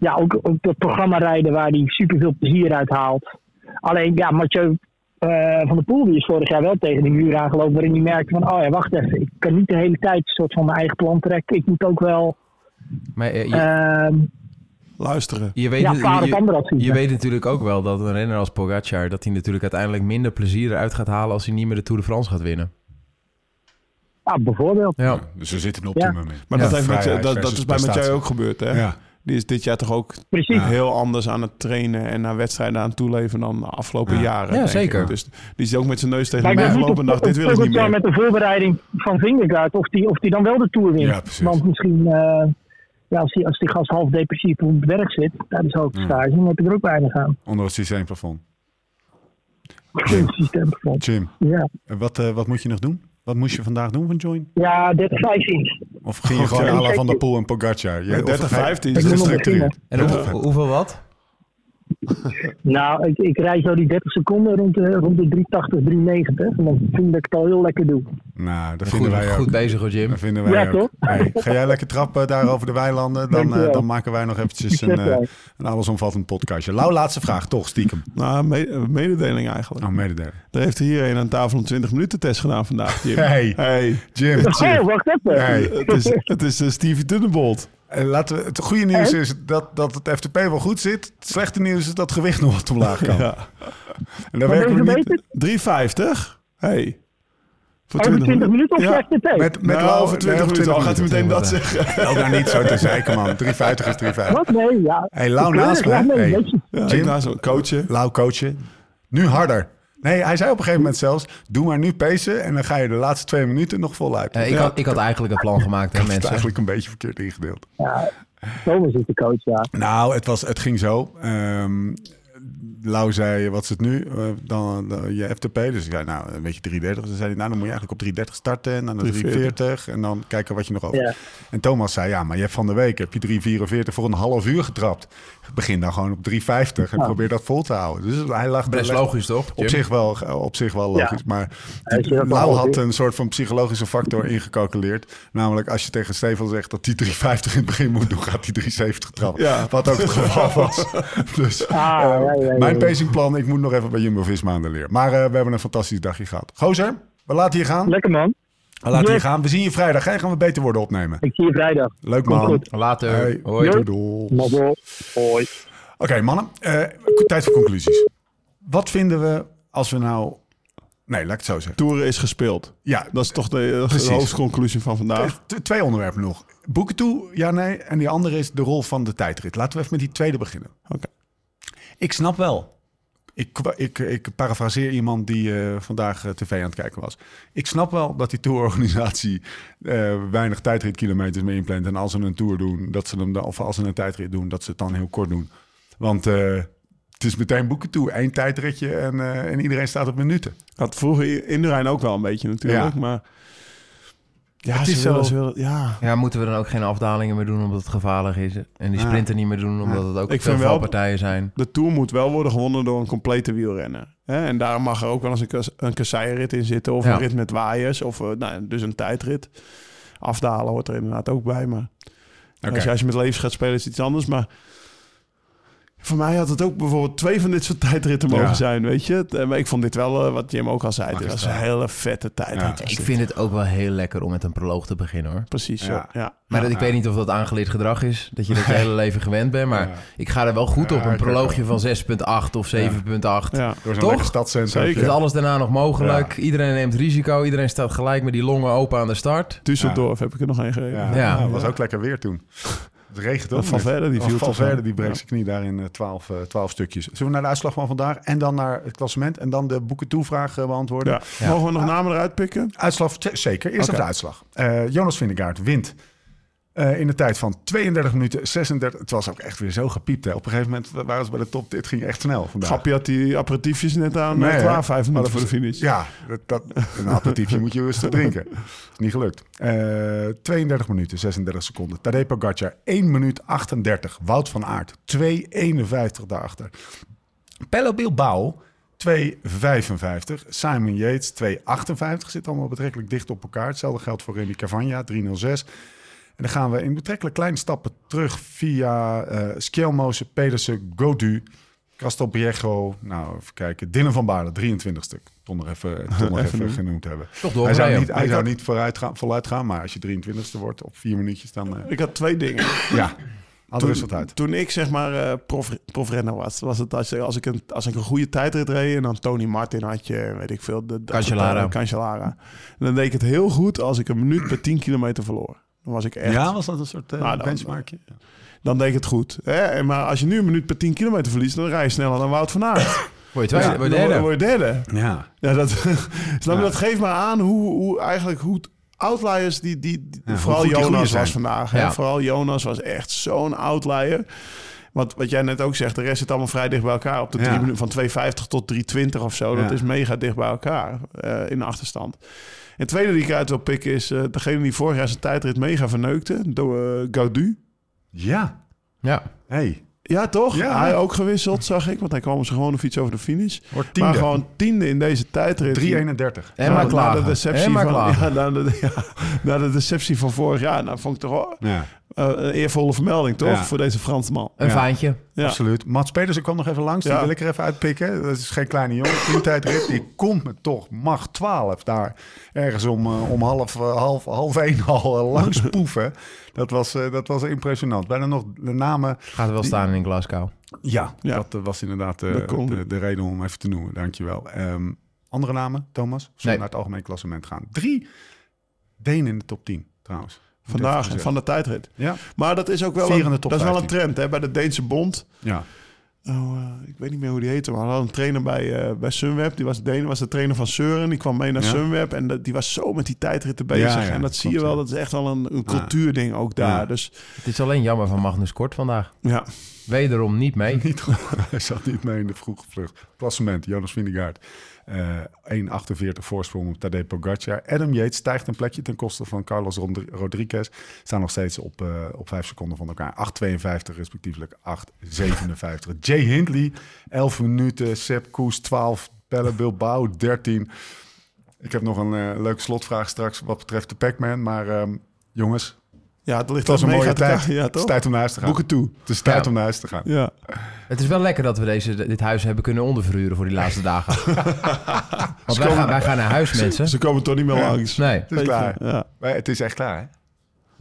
ja, ook, ook dat programma rijden waar hij superveel plezier uit haalt. Alleen, ja, Mathieu eh, van der Poel die is vorig jaar wel tegen de muur aangelopen. Waarin hij merkte van, oh ja, wacht even. Ik kan niet de hele tijd een soort van mijn eigen plan trekken. Ik moet ook wel Maar eh, je, ehm, Luisteren. je, weet, ja, je- op je- weet natuurlijk ook wel dat een renner als Pogacar... dat hij natuurlijk uiteindelijk minder plezier eruit gaat halen... als hij niet meer de Tour de France gaat winnen. Ja, bijvoorbeeld. Ja. Dus we zitten een optimum in. Maar Ja, dat, heeft met, dat, dat is bij Mathieu ook gebeurd, hè? Ja. Die is dit jaar toch ook Precies. heel anders aan het trainen en naar wedstrijden aan het toeleven dan de afgelopen Ja. jaren. Ja, zeker. ik. Dus die is ook met zijn neus tegen de muur niet gelopen en dacht, dit wil ik niet meer. met de voorbereiding van Vingegaard, of die, of die dan wel de Tour wint. Ja. Want misschien, eh, ja, als die, als die gast half depressief op het werk zit, tijdens hoofdstage, dan heb je er ook weinig aan. Onder het systeemplafond. In het systeem gevonden. Jim, Ja, wat, eh, wat moet je nog doen? Wat moest je vandaag doen van Join? ja 30, 15. Of ging je gewoon Van der Poel en Pogacar? Je, Ja, of 30, ga je- 15 Ik is moet nog gestructureerd. beginnen. En hoe- hoeveel wat? [laughs] Nou, ik, ik rijd zo die 30 seconden rond de, rond de 380, 390. En dan vind ik dat ik het al heel lekker doe. Nou, dat Goed, vinden wij ook. goed bezig hoor, Jim. Dat vinden wij Ja, ook. toch? Hey, ga jij lekker trappen daar over de weilanden? Dan, eh, dan maken wij nog eventjes een, eh, wij. een allesomvattend podcastje. Lau, laatste vraag, toch stiekem. Nou, me- mededeling eigenlijk. Nou, mededelen. Er heeft hier een aan tafel een 20 minuten test gedaan vandaag, Jim. Hey, Hey. Jim. Oh, wacht even. Hey. Het is, het is eh, Stevie Tunnebolt. Laten we, het goede nieuws is dat, dat het FTP wel goed zit. Het slechte nieuws is dat het gewicht nog wat omlaag kan. Ja. En daar Wat werken we niet... verbeterd? 350. Hey. Voor Over 20 minuten of Ja. tv? Met, met nou, over 20 nee, minuten al gaat hij meteen dat zeggen. Ook daar niet zo te zeiken, man. 350 is 350. Wat? Nee, ja. Hey, Lau naast me. Hey. Ja, Jim? naast coachen. Lau coachen. Nu harder. Nee, hij zei op een gegeven moment zelfs... Doe maar nu pacen en dan ga je de laatste twee minuten nog voluit. Eh, ik, had, ik had eigenlijk een plan gemaakt, hè, mensen. eigenlijk een beetje verkeerd ingedeeld. Ja, Thomas is de coach, ja. Nou, het, was, het ging zo. Ehm Lau zei, wat is het nu? Eh, dan, dan je FTP. Dus ik zei, nou, een beetje 330. Dus zei hij, nou, dan moet je eigenlijk op 330 starten. En dan naar 340. En dan kijken wat je nog over. Ja. En Thomas zei, ja, maar je hebt van de week heb je 344 voor een half uur getrapt. Begin dan gewoon op 350 en Ja. probeer dat vol te houden. Dus hij lag Best logisch, toch? Op zich wel, op zich wel Ja. logisch. Maar Lau had een soort van psychologische factor ingecalculeerd. Namelijk als je tegen Stefan zegt dat hij 350 in het begin moet doen, gaat hij 370 trappen. Ja. Wat ook het geval was. [laughs] dus Ah, ja, ja, ja, mijn pacingplan, ik moet nog even bij Jumbo-Visma aan de leer. Maar eh, we hebben een fantastisch dagje gehad. Gozer, we laten je gaan. Lekker man. We laten je Yes. gaan. We zien je vrijdag. Hè? Gaan we beter worden opnemen. Ik zie je vrijdag. Leuk Komt man. goed. Later. Hey. Hoi. Doei. Hoi. Oké, mannen. Eh, tijd voor conclusies. Wat vinden we als we nou... Nee, laat ik het zo zeggen. Toeren is gespeeld. Ja, Dat is toch de, de hoofdconclusie van vandaag. T- Twee onderwerpen nog. Boeken toe, ja, nee. En die andere is de rol van de tijdrit. Laten we even met die tweede beginnen. Oké. Ik snap wel, ik, ik, ik parafraseer iemand die eh, vandaag eh, tv aan het kijken was. Ik snap wel dat die tourorganisatie eh, weinig tijdritkilometers mee inplant. En als ze een tour doen, dat ze hem dan, of als ze een tijdrit doen, dat ze het dan heel kort doen. Want het is meteen boeken toe. Eén tijdritje en, en iedereen staat op minuten. Dat vroeger in de Rijn ook wel een beetje natuurlijk. Ja. Maar ja, Het is willen- zo- ze willen- ja. Ja, moeten we dan ook geen afdalingen meer doen omdat het gevaarlijk is? En die Ja. sprinten niet meer doen omdat het ook Ik veel vind wel- valpartijen zijn? De Tour moet wel worden gewonnen door een complete wielrenner. Hè? En daar mag er ook wel eens een, kas- een kasseienrit in zitten. Of Ja. een rit met waaiers. Of eh, nou, dus een tijdrit. Afdalen hoort er inderdaad ook bij. Maar Oké. als, je, als je met levens gaat spelen is het iets anders. Maar voor mij had het ook bijvoorbeeld twee van dit soort tijdritten mogen Ja. zijn. Weet je? Het, eh, Maar ik vond dit wel, eh, wat Jim ook al zei. Dit was een hele vette tijdrit. Ja. Ik dit. vind het ook wel heel lekker om met een proloog te beginnen hoor. Precies zo. Ja. Ja. Maar dat, ik Ja. weet niet of dat aangeleerd gedrag is. Dat je dat je [laughs] hele leven gewend bent. Maar Ja. ik ga er wel goed Ja, op. Een proloogje van 6.8 of 7.8. Ja. Door zo'n Toch? stadscentrum. Zeker. Is alles daarna nog mogelijk? Ja. Iedereen neemt risico. Iedereen staat gelijk met die longen open aan de start. Düsseldorf heb ik er nog een gereden. Ja. ja. was ook lekker weer toen. Het regent ook. Dat Valverde, die viel Valverde wel. die breekt Ja. zijn knie daar in eh, 12, eh, 12 stukjes. Zullen we naar de uitslag van vandaag en dan naar het klassement en dan de boeken toevraag eh, beantwoorden? Ja. Ja. Mogen we nog namen eruit pikken? Uitslag, zeker. Eerst even de uitslag. Eh, Jonas Vingegaard wint eh, in de tijd van 32 minuten 36. Het was ook echt weer zo gepiept. Hè. Op een gegeven moment waren ze bij de top. Dit ging echt snel vandaag. Grappie had die aperitiefjes net aan Nee, nee, hè? klaar, vijf Maar minuten dat voor de finish. Ja, dat, dat, een aperitiefje moet je rustig drinken. Is [laughs] niet gelukt. Eh, 32 minuten, 36 seconden. Tadej Pogacar, 1 minuut 38. Wout van Aert, 2,51 daarachter. Pello Bilbao, 2,55. Simon Yates, 2,58. Zit allemaal betrekkelijk dicht op elkaar. Hetzelfde geldt voor Remy Cavagna, 3,06. En dan gaan we in betrekkelijk kleine stappen terug via eh Skjelmosen, Pedersen, Godu, Castelbriejo. Nou, even kijken. Dylan van Baarle, 23 stuk. Toch nog even, [laughs] nog even, genoemd hebben. Toch Hij zou doorrijden. niet, hij Ik zou had- niet vooruit gaan, voluit gaan, maar als je 23ste wordt op vier minuutjes, dan... eh, Ik had twee dingen. ja, Toen, uit. toen ik zeg maar eh prof, profrenner was, was het als, als, ik een, als ik een goede tijdrit reed en dan Tony Martin had je, weet ik veel, de, de Cancellara. Cancellara. En dan deed ik het heel goed als ik een minuut per 10 kilometer verloor. Dan was ik echt, Ja, was dat een soort Nou, dan- benchmarkje? dan deed ik het goed. Hè? Maar als je nu een minuut per 10 kilometer verliest, dan rij je sneller dan Wout van Aert. [laughs] Word je tweede, Ja, word je derde. word je derde. Ja. Ja, dat, [laughs] snap je, Ja. dat geeft maar aan hoe, hoe eigenlijk hoe outliers die, die, die- Ja, hoe vooral Jonas was vandaag. Hè? Vooral Jonas was echt zo'n outlier. Want wat jij net ook zegt, de rest zit allemaal vrij dicht bij elkaar. Op de drie minuten van 2,50 tot 3,20 of zo. Dat is mega dicht bij elkaar eh, in de achterstand. En het tweede die ik uit wil pikken is eh, degene die vorig jaar zijn tijdrit mega verneukte. Door eh, Gaudu. Ja. Ja. Hey, Ja, toch? Ja. Hij ook gewisseld, zag ik. Want hij kwam op zijn gewone fiets over de finish. wordt Maar tiende. gewoon tiende in deze tijdrit. 3,31. En maar na klagen. de deceptie maar van, [laughs] ja, na, de, ja, na de deceptie van vorig jaar. Nou, vond ik toch wel Ja, eh, een eervolle vermelding, toch? Ja. Voor deze Fransman. Een Ja. vaantje. Ja. absoluut. Mats Pedersen kwam nog even langs. Die Ja. wil ik er even uitpikken. Dat is geen kleine jongen. Teamtijdrit. Die komt me toch macht 12 daar. Ergens om, eh, om half, eh, half, half één al langs [laughs] poeven. Dat was, eh, dat was impressionant. Bijna nog de namen. Gaat er wel staan in Glasgow. Ja, Ja. dat was inderdaad eh, de, de reden om hem even te noemen. Dankjewel. Ehm andere namen, Thomas? Zullen Nee. we naar het algemeen klassement gaan? Drie Denen in de top 10, trouwens. Vandaag, van de tijdrit. Ja, Maar dat is ook wel, een, de dat is wel een 15. trend hè, bij de Deense bond. ja. Oh, eh, ik weet niet meer hoe die heette, maar we hadden een trainer bij, eh, bij Sunweb. Die was Deen, was de trainer van Søren. Die kwam mee naar Ja. Sunweb en dat, die was zo met die tijdritten bezig. Ja, ja, en dat zie je wel, dat is echt wel een, een cultuurding ook daar. Ja. Dus Het is alleen jammer van Magnus Kort vandaag. ja, Wederom niet mee. [laughs] Niet. Hij zat niet mee in de vroege vlucht. Klassement, Jonas Vingegaard. Eh 1,48 voorsprong op Tadej Pogacar. Adam Yates stijgt een plekje ten koste van Carlos Rodriguez. Staan nog steeds op, eh op 5 seconden van elkaar. 8,52 respectievelijk 8,57. [laughs] Jay Hindley, 11 minuten. Sepp Koes, 12. Pelle Bilbao, 13. Ik heb nog een eh, leuke slotvraag straks wat betreft de Pac-Man. Maar ehm, jongens, ja, het ligt was een mooie tijd. [laughs] Ja, het is toch? tijd om naar huis te gaan. Boeken toe. Het is tijd Ja. om naar huis te gaan. Ja. Het is wel lekker dat we deze, dit huis hebben kunnen onderverhuren voor die laatste dagen. [laughs] Want wij gaan, wij gaan naar huis, mensen. Ze komen toch niet meer langs. Nee. Het is klaar. Ja. Maar het is echt klaar, hè?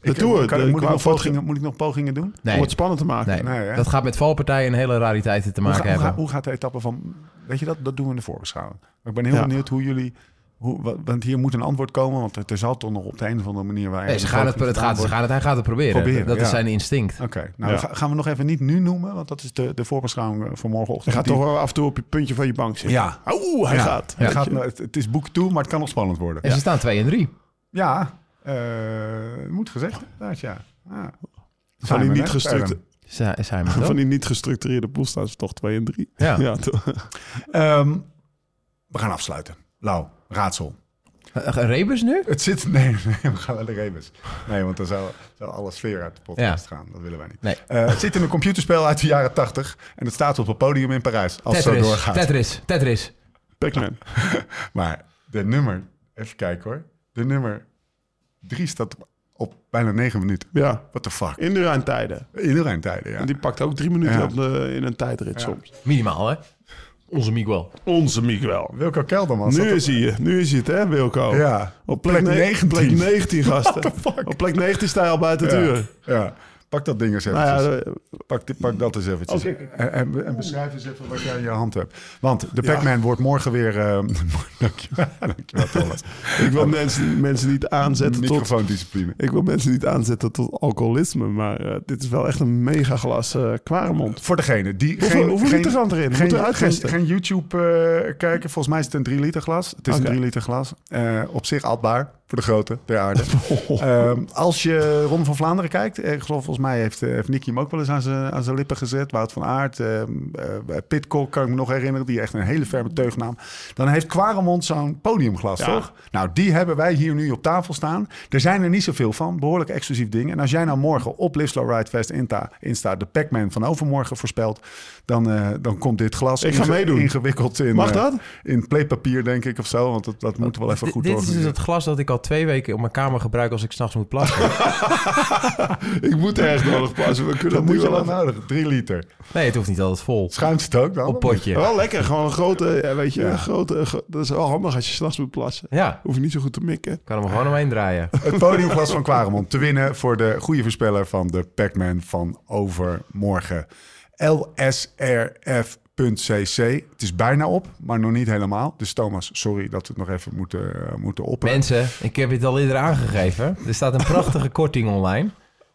De Ik- Tour, kan- de- moet, ik nog pogingen, moet ik nog pogingen doen? Om het spannend te maken. Nee. Nee? Dat gaat met valpartijen en hele rariteiten te Hoe, maken hoe, hebben. ga- hoe gaat de etappe van... Weet je dat? Dat doen we in de voorbeschouwing. Maar ik ben heel Ja. benieuwd hoe jullie Hoe, want hier moet een antwoord komen, want er, er zal toch nog op de een of andere manier... Waar Nee, ze gaan het, het gaat, ze gaan het, hij gaat het proberen. Proberen, dat is zijn instinct. Oké, nou Ja. ga- gaan we nog even niet nu noemen, want dat is de, de voorbeschouwing eh, voor morgenochtend. Je gaat toch wel af en toe op je puntje van je bank zitten. Ja. Oeh, hij Ja, gaat. hij gaat nou, het, het is boek toe, maar het kan nog spannend worden. En ze staan 2 en 3. Ja, eh, moet gezegd. inderdaad, ja. ja. Van die, niet hè? gestructu- Zijn we van die niet gestructureerde pool staan ze toch 2 en 3. [laughs] Ja. toch. Ehm, we gaan afsluiten. Lau, raadsel. Een rebus nu? Het zit... [laughs] Nee, nee we gaan naar de rebus. Nee, want dan zou, zou alle sfeer uit de podcast gaan. Dat willen wij niet. Nee. Eh, het zit in een computerspel uit de jaren 80 en het staat op het podium in Parijs. Als het zo doorgaat. Tetris. Tetris. Pac-Man. [laughs] Maar de nummer... Even kijken hoor. De nummer 3 staat op bijna 9 minuten. Ja, What the fuck? in de ruimtijden. In de ruimtijden, ja. En die pakt ook drie minuten Ja. op de, in een tijdrit Ja. soms. Minimaal, hè? Onze Miguel. Onze Miguel. Wilco Kelderman. Nu op- is hij, nu is hij het, hè, Wilco? Ja. Op plek, Plek ne- 19. Plek 19, [laughs] gasten. What the fuck? Op plek 19 sta je al buiten Ja. uur. Ja. Pak dat ding eens Nou eventjes. ja, pak, dit- pak dat eens eventjes. Oké. En, en, en beschrijf eens even wat jij in je hand hebt. Want de Pac-Man wordt morgen weer... eh [laughs] dankjewel, dankjewel Thomas. ik wil mensen, mensen niet aanzetten tot... Microfoondiscipline. Ik wil mensen niet aanzetten tot alcoholisme, maar eh, dit is wel echt een mega glas eh kwaremond. Voor degene die Hoeveel- geen... hoeveel geen, liter gaan erin? Geen, geen, YouTube eh, kijken. Volgens mij is het een 3 liter glas. Het is een 3 liter glas. Eh, op zich atbaar voor de grote ter aarde. [laughs] Ehm, als je Ron van Vlaanderen kijkt, eh, ik geloof volgens mij heeft, eh, heeft Nicky hem ook wel eens aan zijn, aan zijn lippen gezet. Wout van Aert, eh, Pitcock kan ik me nog herinneren, die echt een hele ferme teugnaam. Dan heeft Quaremont zo'n podiumglas, Ja. toch? Nou, die hebben wij hier nu op tafel staan. Er zijn er niet zoveel van, behoorlijk exclusief ding. En als jij nou morgen op Live Slow Ride Fest Insta, Insta de Pac-Man van overmorgen voorspelt, dan, eh, dan komt dit glas Ik ga inge- meedoen. ingewikkeld in, Mag dat? in pleepapier, denk ik, of zo. Want dat, dat moet wel even goed dit is dus het glas dat ik al twee weken op mijn kamer gebruik als ik s'nachts moet plassen. [laughs] [laughs] Ik moet ergens nodig passen. We kunnen Dat het moet je wel nodig. Drie liter. Nee, het hoeft niet altijd vol. Schuimt het ook dan? Op potje. Wel lekker, gewoon een grote, weet je, Ja. een grote, gro- dat is wel handig als je s'nachts moet plassen. Ja, Hoef je niet zo goed te mikken. kan hem er gewoon omheen draaien. [laughs] Het podiumglas van Quaremont te winnen voor de goede voorspeller van de Pac-Man van overmorgen. lsrf.cc. Het is bijna op, maar nog niet helemaal. Dus Thomas, sorry dat we het nog even moeten, eh, moeten. Mensen, ik heb het al eerder aangegeven. Er staat een prachtige [laughs] korting online.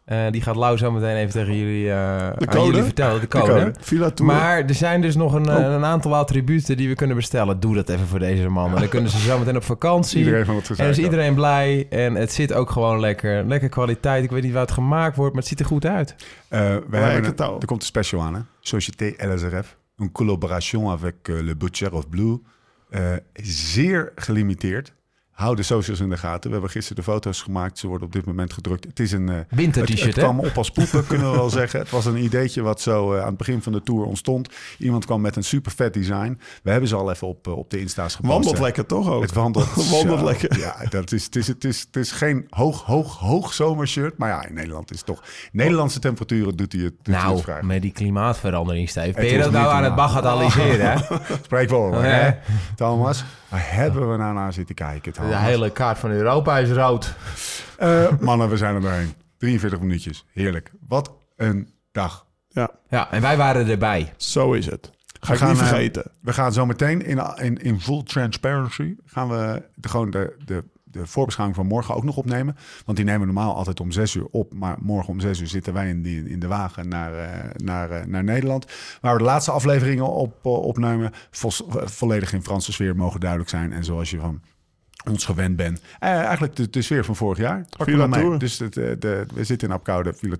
Eh, die gaat Lau zo meteen even tegen jullie, eh, aan code? jullie vertellen. De code. code. Villa Tour. Maar er zijn dus nog een, eh, Oh. een aantal attributen die we kunnen bestellen. Doe dat even voor deze mannen. Dan kunnen ze zo meteen op vakantie. Iedereen van het en is iedereen blij. En het zit ook gewoon lekker. Lekker kwaliteit. Ik weet niet waar het gemaakt wordt, maar het ziet er goed uit. Eh, we hebben het een- al. er komt een special aan, hè? Société LSRF. Een collaboration avec Le Butcher of Blue. Eh, zeer gelimiteerd. Hou de socials in de gaten. We hebben gisteren de foto's gemaakt. Ze worden op dit moment gedrukt. Het is een... eh, Winter het, het t-shirt, hè? kwam op als poepen, [laughs] kunnen we wel zeggen. Het was een ideetje wat zo eh, aan het begin van de tour ontstond. Iemand kwam met een super vet design. We hebben ze al even op, eh, op de Insta's gepost. Wandelt lekker toch ook? Het wandelt, [laughs] Wandelt zo. lekker. Ja, dat is, het, is, het, is, het is geen hoog, hoog, hoog zomershirt. Maar ja, in Nederland is het toch... Nederlandse temperaturen doet hij het, doet hij Nou, het met die klimaatverandering, Steve. Ben Het je dat nou aan het bagatelliseren, hè? [laughs] Spreek Ja. hè? Thomas, waar hebben we nou naar zitten kijken? De hele kaart van Europa is rood. Eh, [laughs] mannen, we zijn er doorheen. 43 minuutjes. Heerlijk. Wat een dag. Ja, Ja, en wij waren erbij. zo is het. Ga We ik gaan, niet eh, vergeten. We gaan zo meteen in, in, in full transparency... gaan we de, gewoon de, de, de voorbeschouwing van morgen ook nog opnemen. Want die nemen we normaal altijd om zes uur op. Maar morgen om zes uur zitten wij in, die, in de wagen naar, eh, naar, naar Nederland. Waar we de laatste afleveringen op, opnemen. Volledig in Franse sfeer mogen duidelijk zijn. En zoals je van ons gewend bent. Eh, eigenlijk de, de sfeer van vorig jaar. Pak Villa wel mee. Tour. Dus het, eh, de, we zitten in Apkoude Villa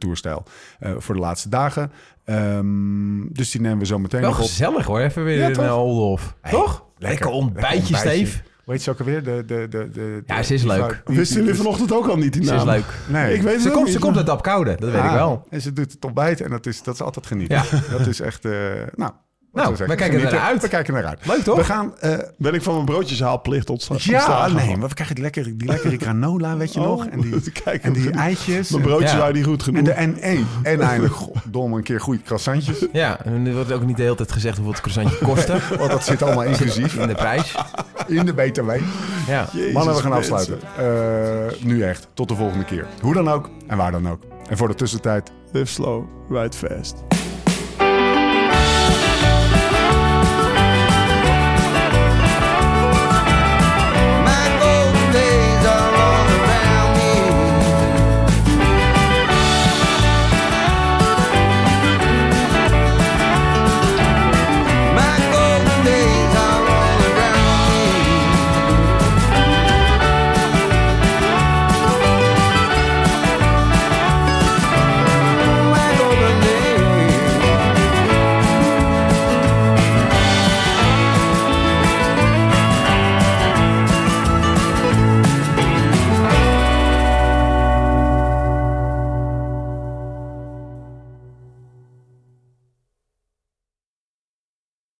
eh, voor de laatste dagen. Ehm, dus die nemen we zo meteen Wel nog op. gezellig hoor, even weer Ja, in Oldhof. Toch? Lekker, ontbijtje, Steve. Hoe heet ze ook alweer? De, de, de, de, Ja, ze is die leuk. Wisten jullie vanochtend ook al niet die Ze naam? is leuk. Nee. Ik weet het Ze komt, niet. ze komt uit Apkoude, dat weet ik wel. En ze doet het ontbijt en dat is, dat is altijd genieten. Ja. Dat is echt... eh, nou, Nou, we kijken er naar uit. We kijken er naar uit. Leuk toch? We gaan... eh, Ben ik van mijn broodjeshaalplicht ontstaan? ja, ontslagen? nee, maar we krijgen die lekkere, die lekkere granola, weet je Oh, nog? En die, [laughs] kijk, en die eitjes. Mijn broodjes Ja. waren niet goed genoeg. En, de, en, en, en eindelijk, goddomme, een keer goede croissantjes. Ja, en er wordt ook niet de hele tijd gezegd hoeveel het croissantje kostte [laughs] Want dat zit allemaal inclusief in de prijs. in de BTW. Ja. Jezus, Mannen, we gaan mensen. afsluiten. Eh, nu echt. Tot de volgende keer. Hoe dan ook en waar dan ook. En voor de tussentijd, Live slow, ride fast.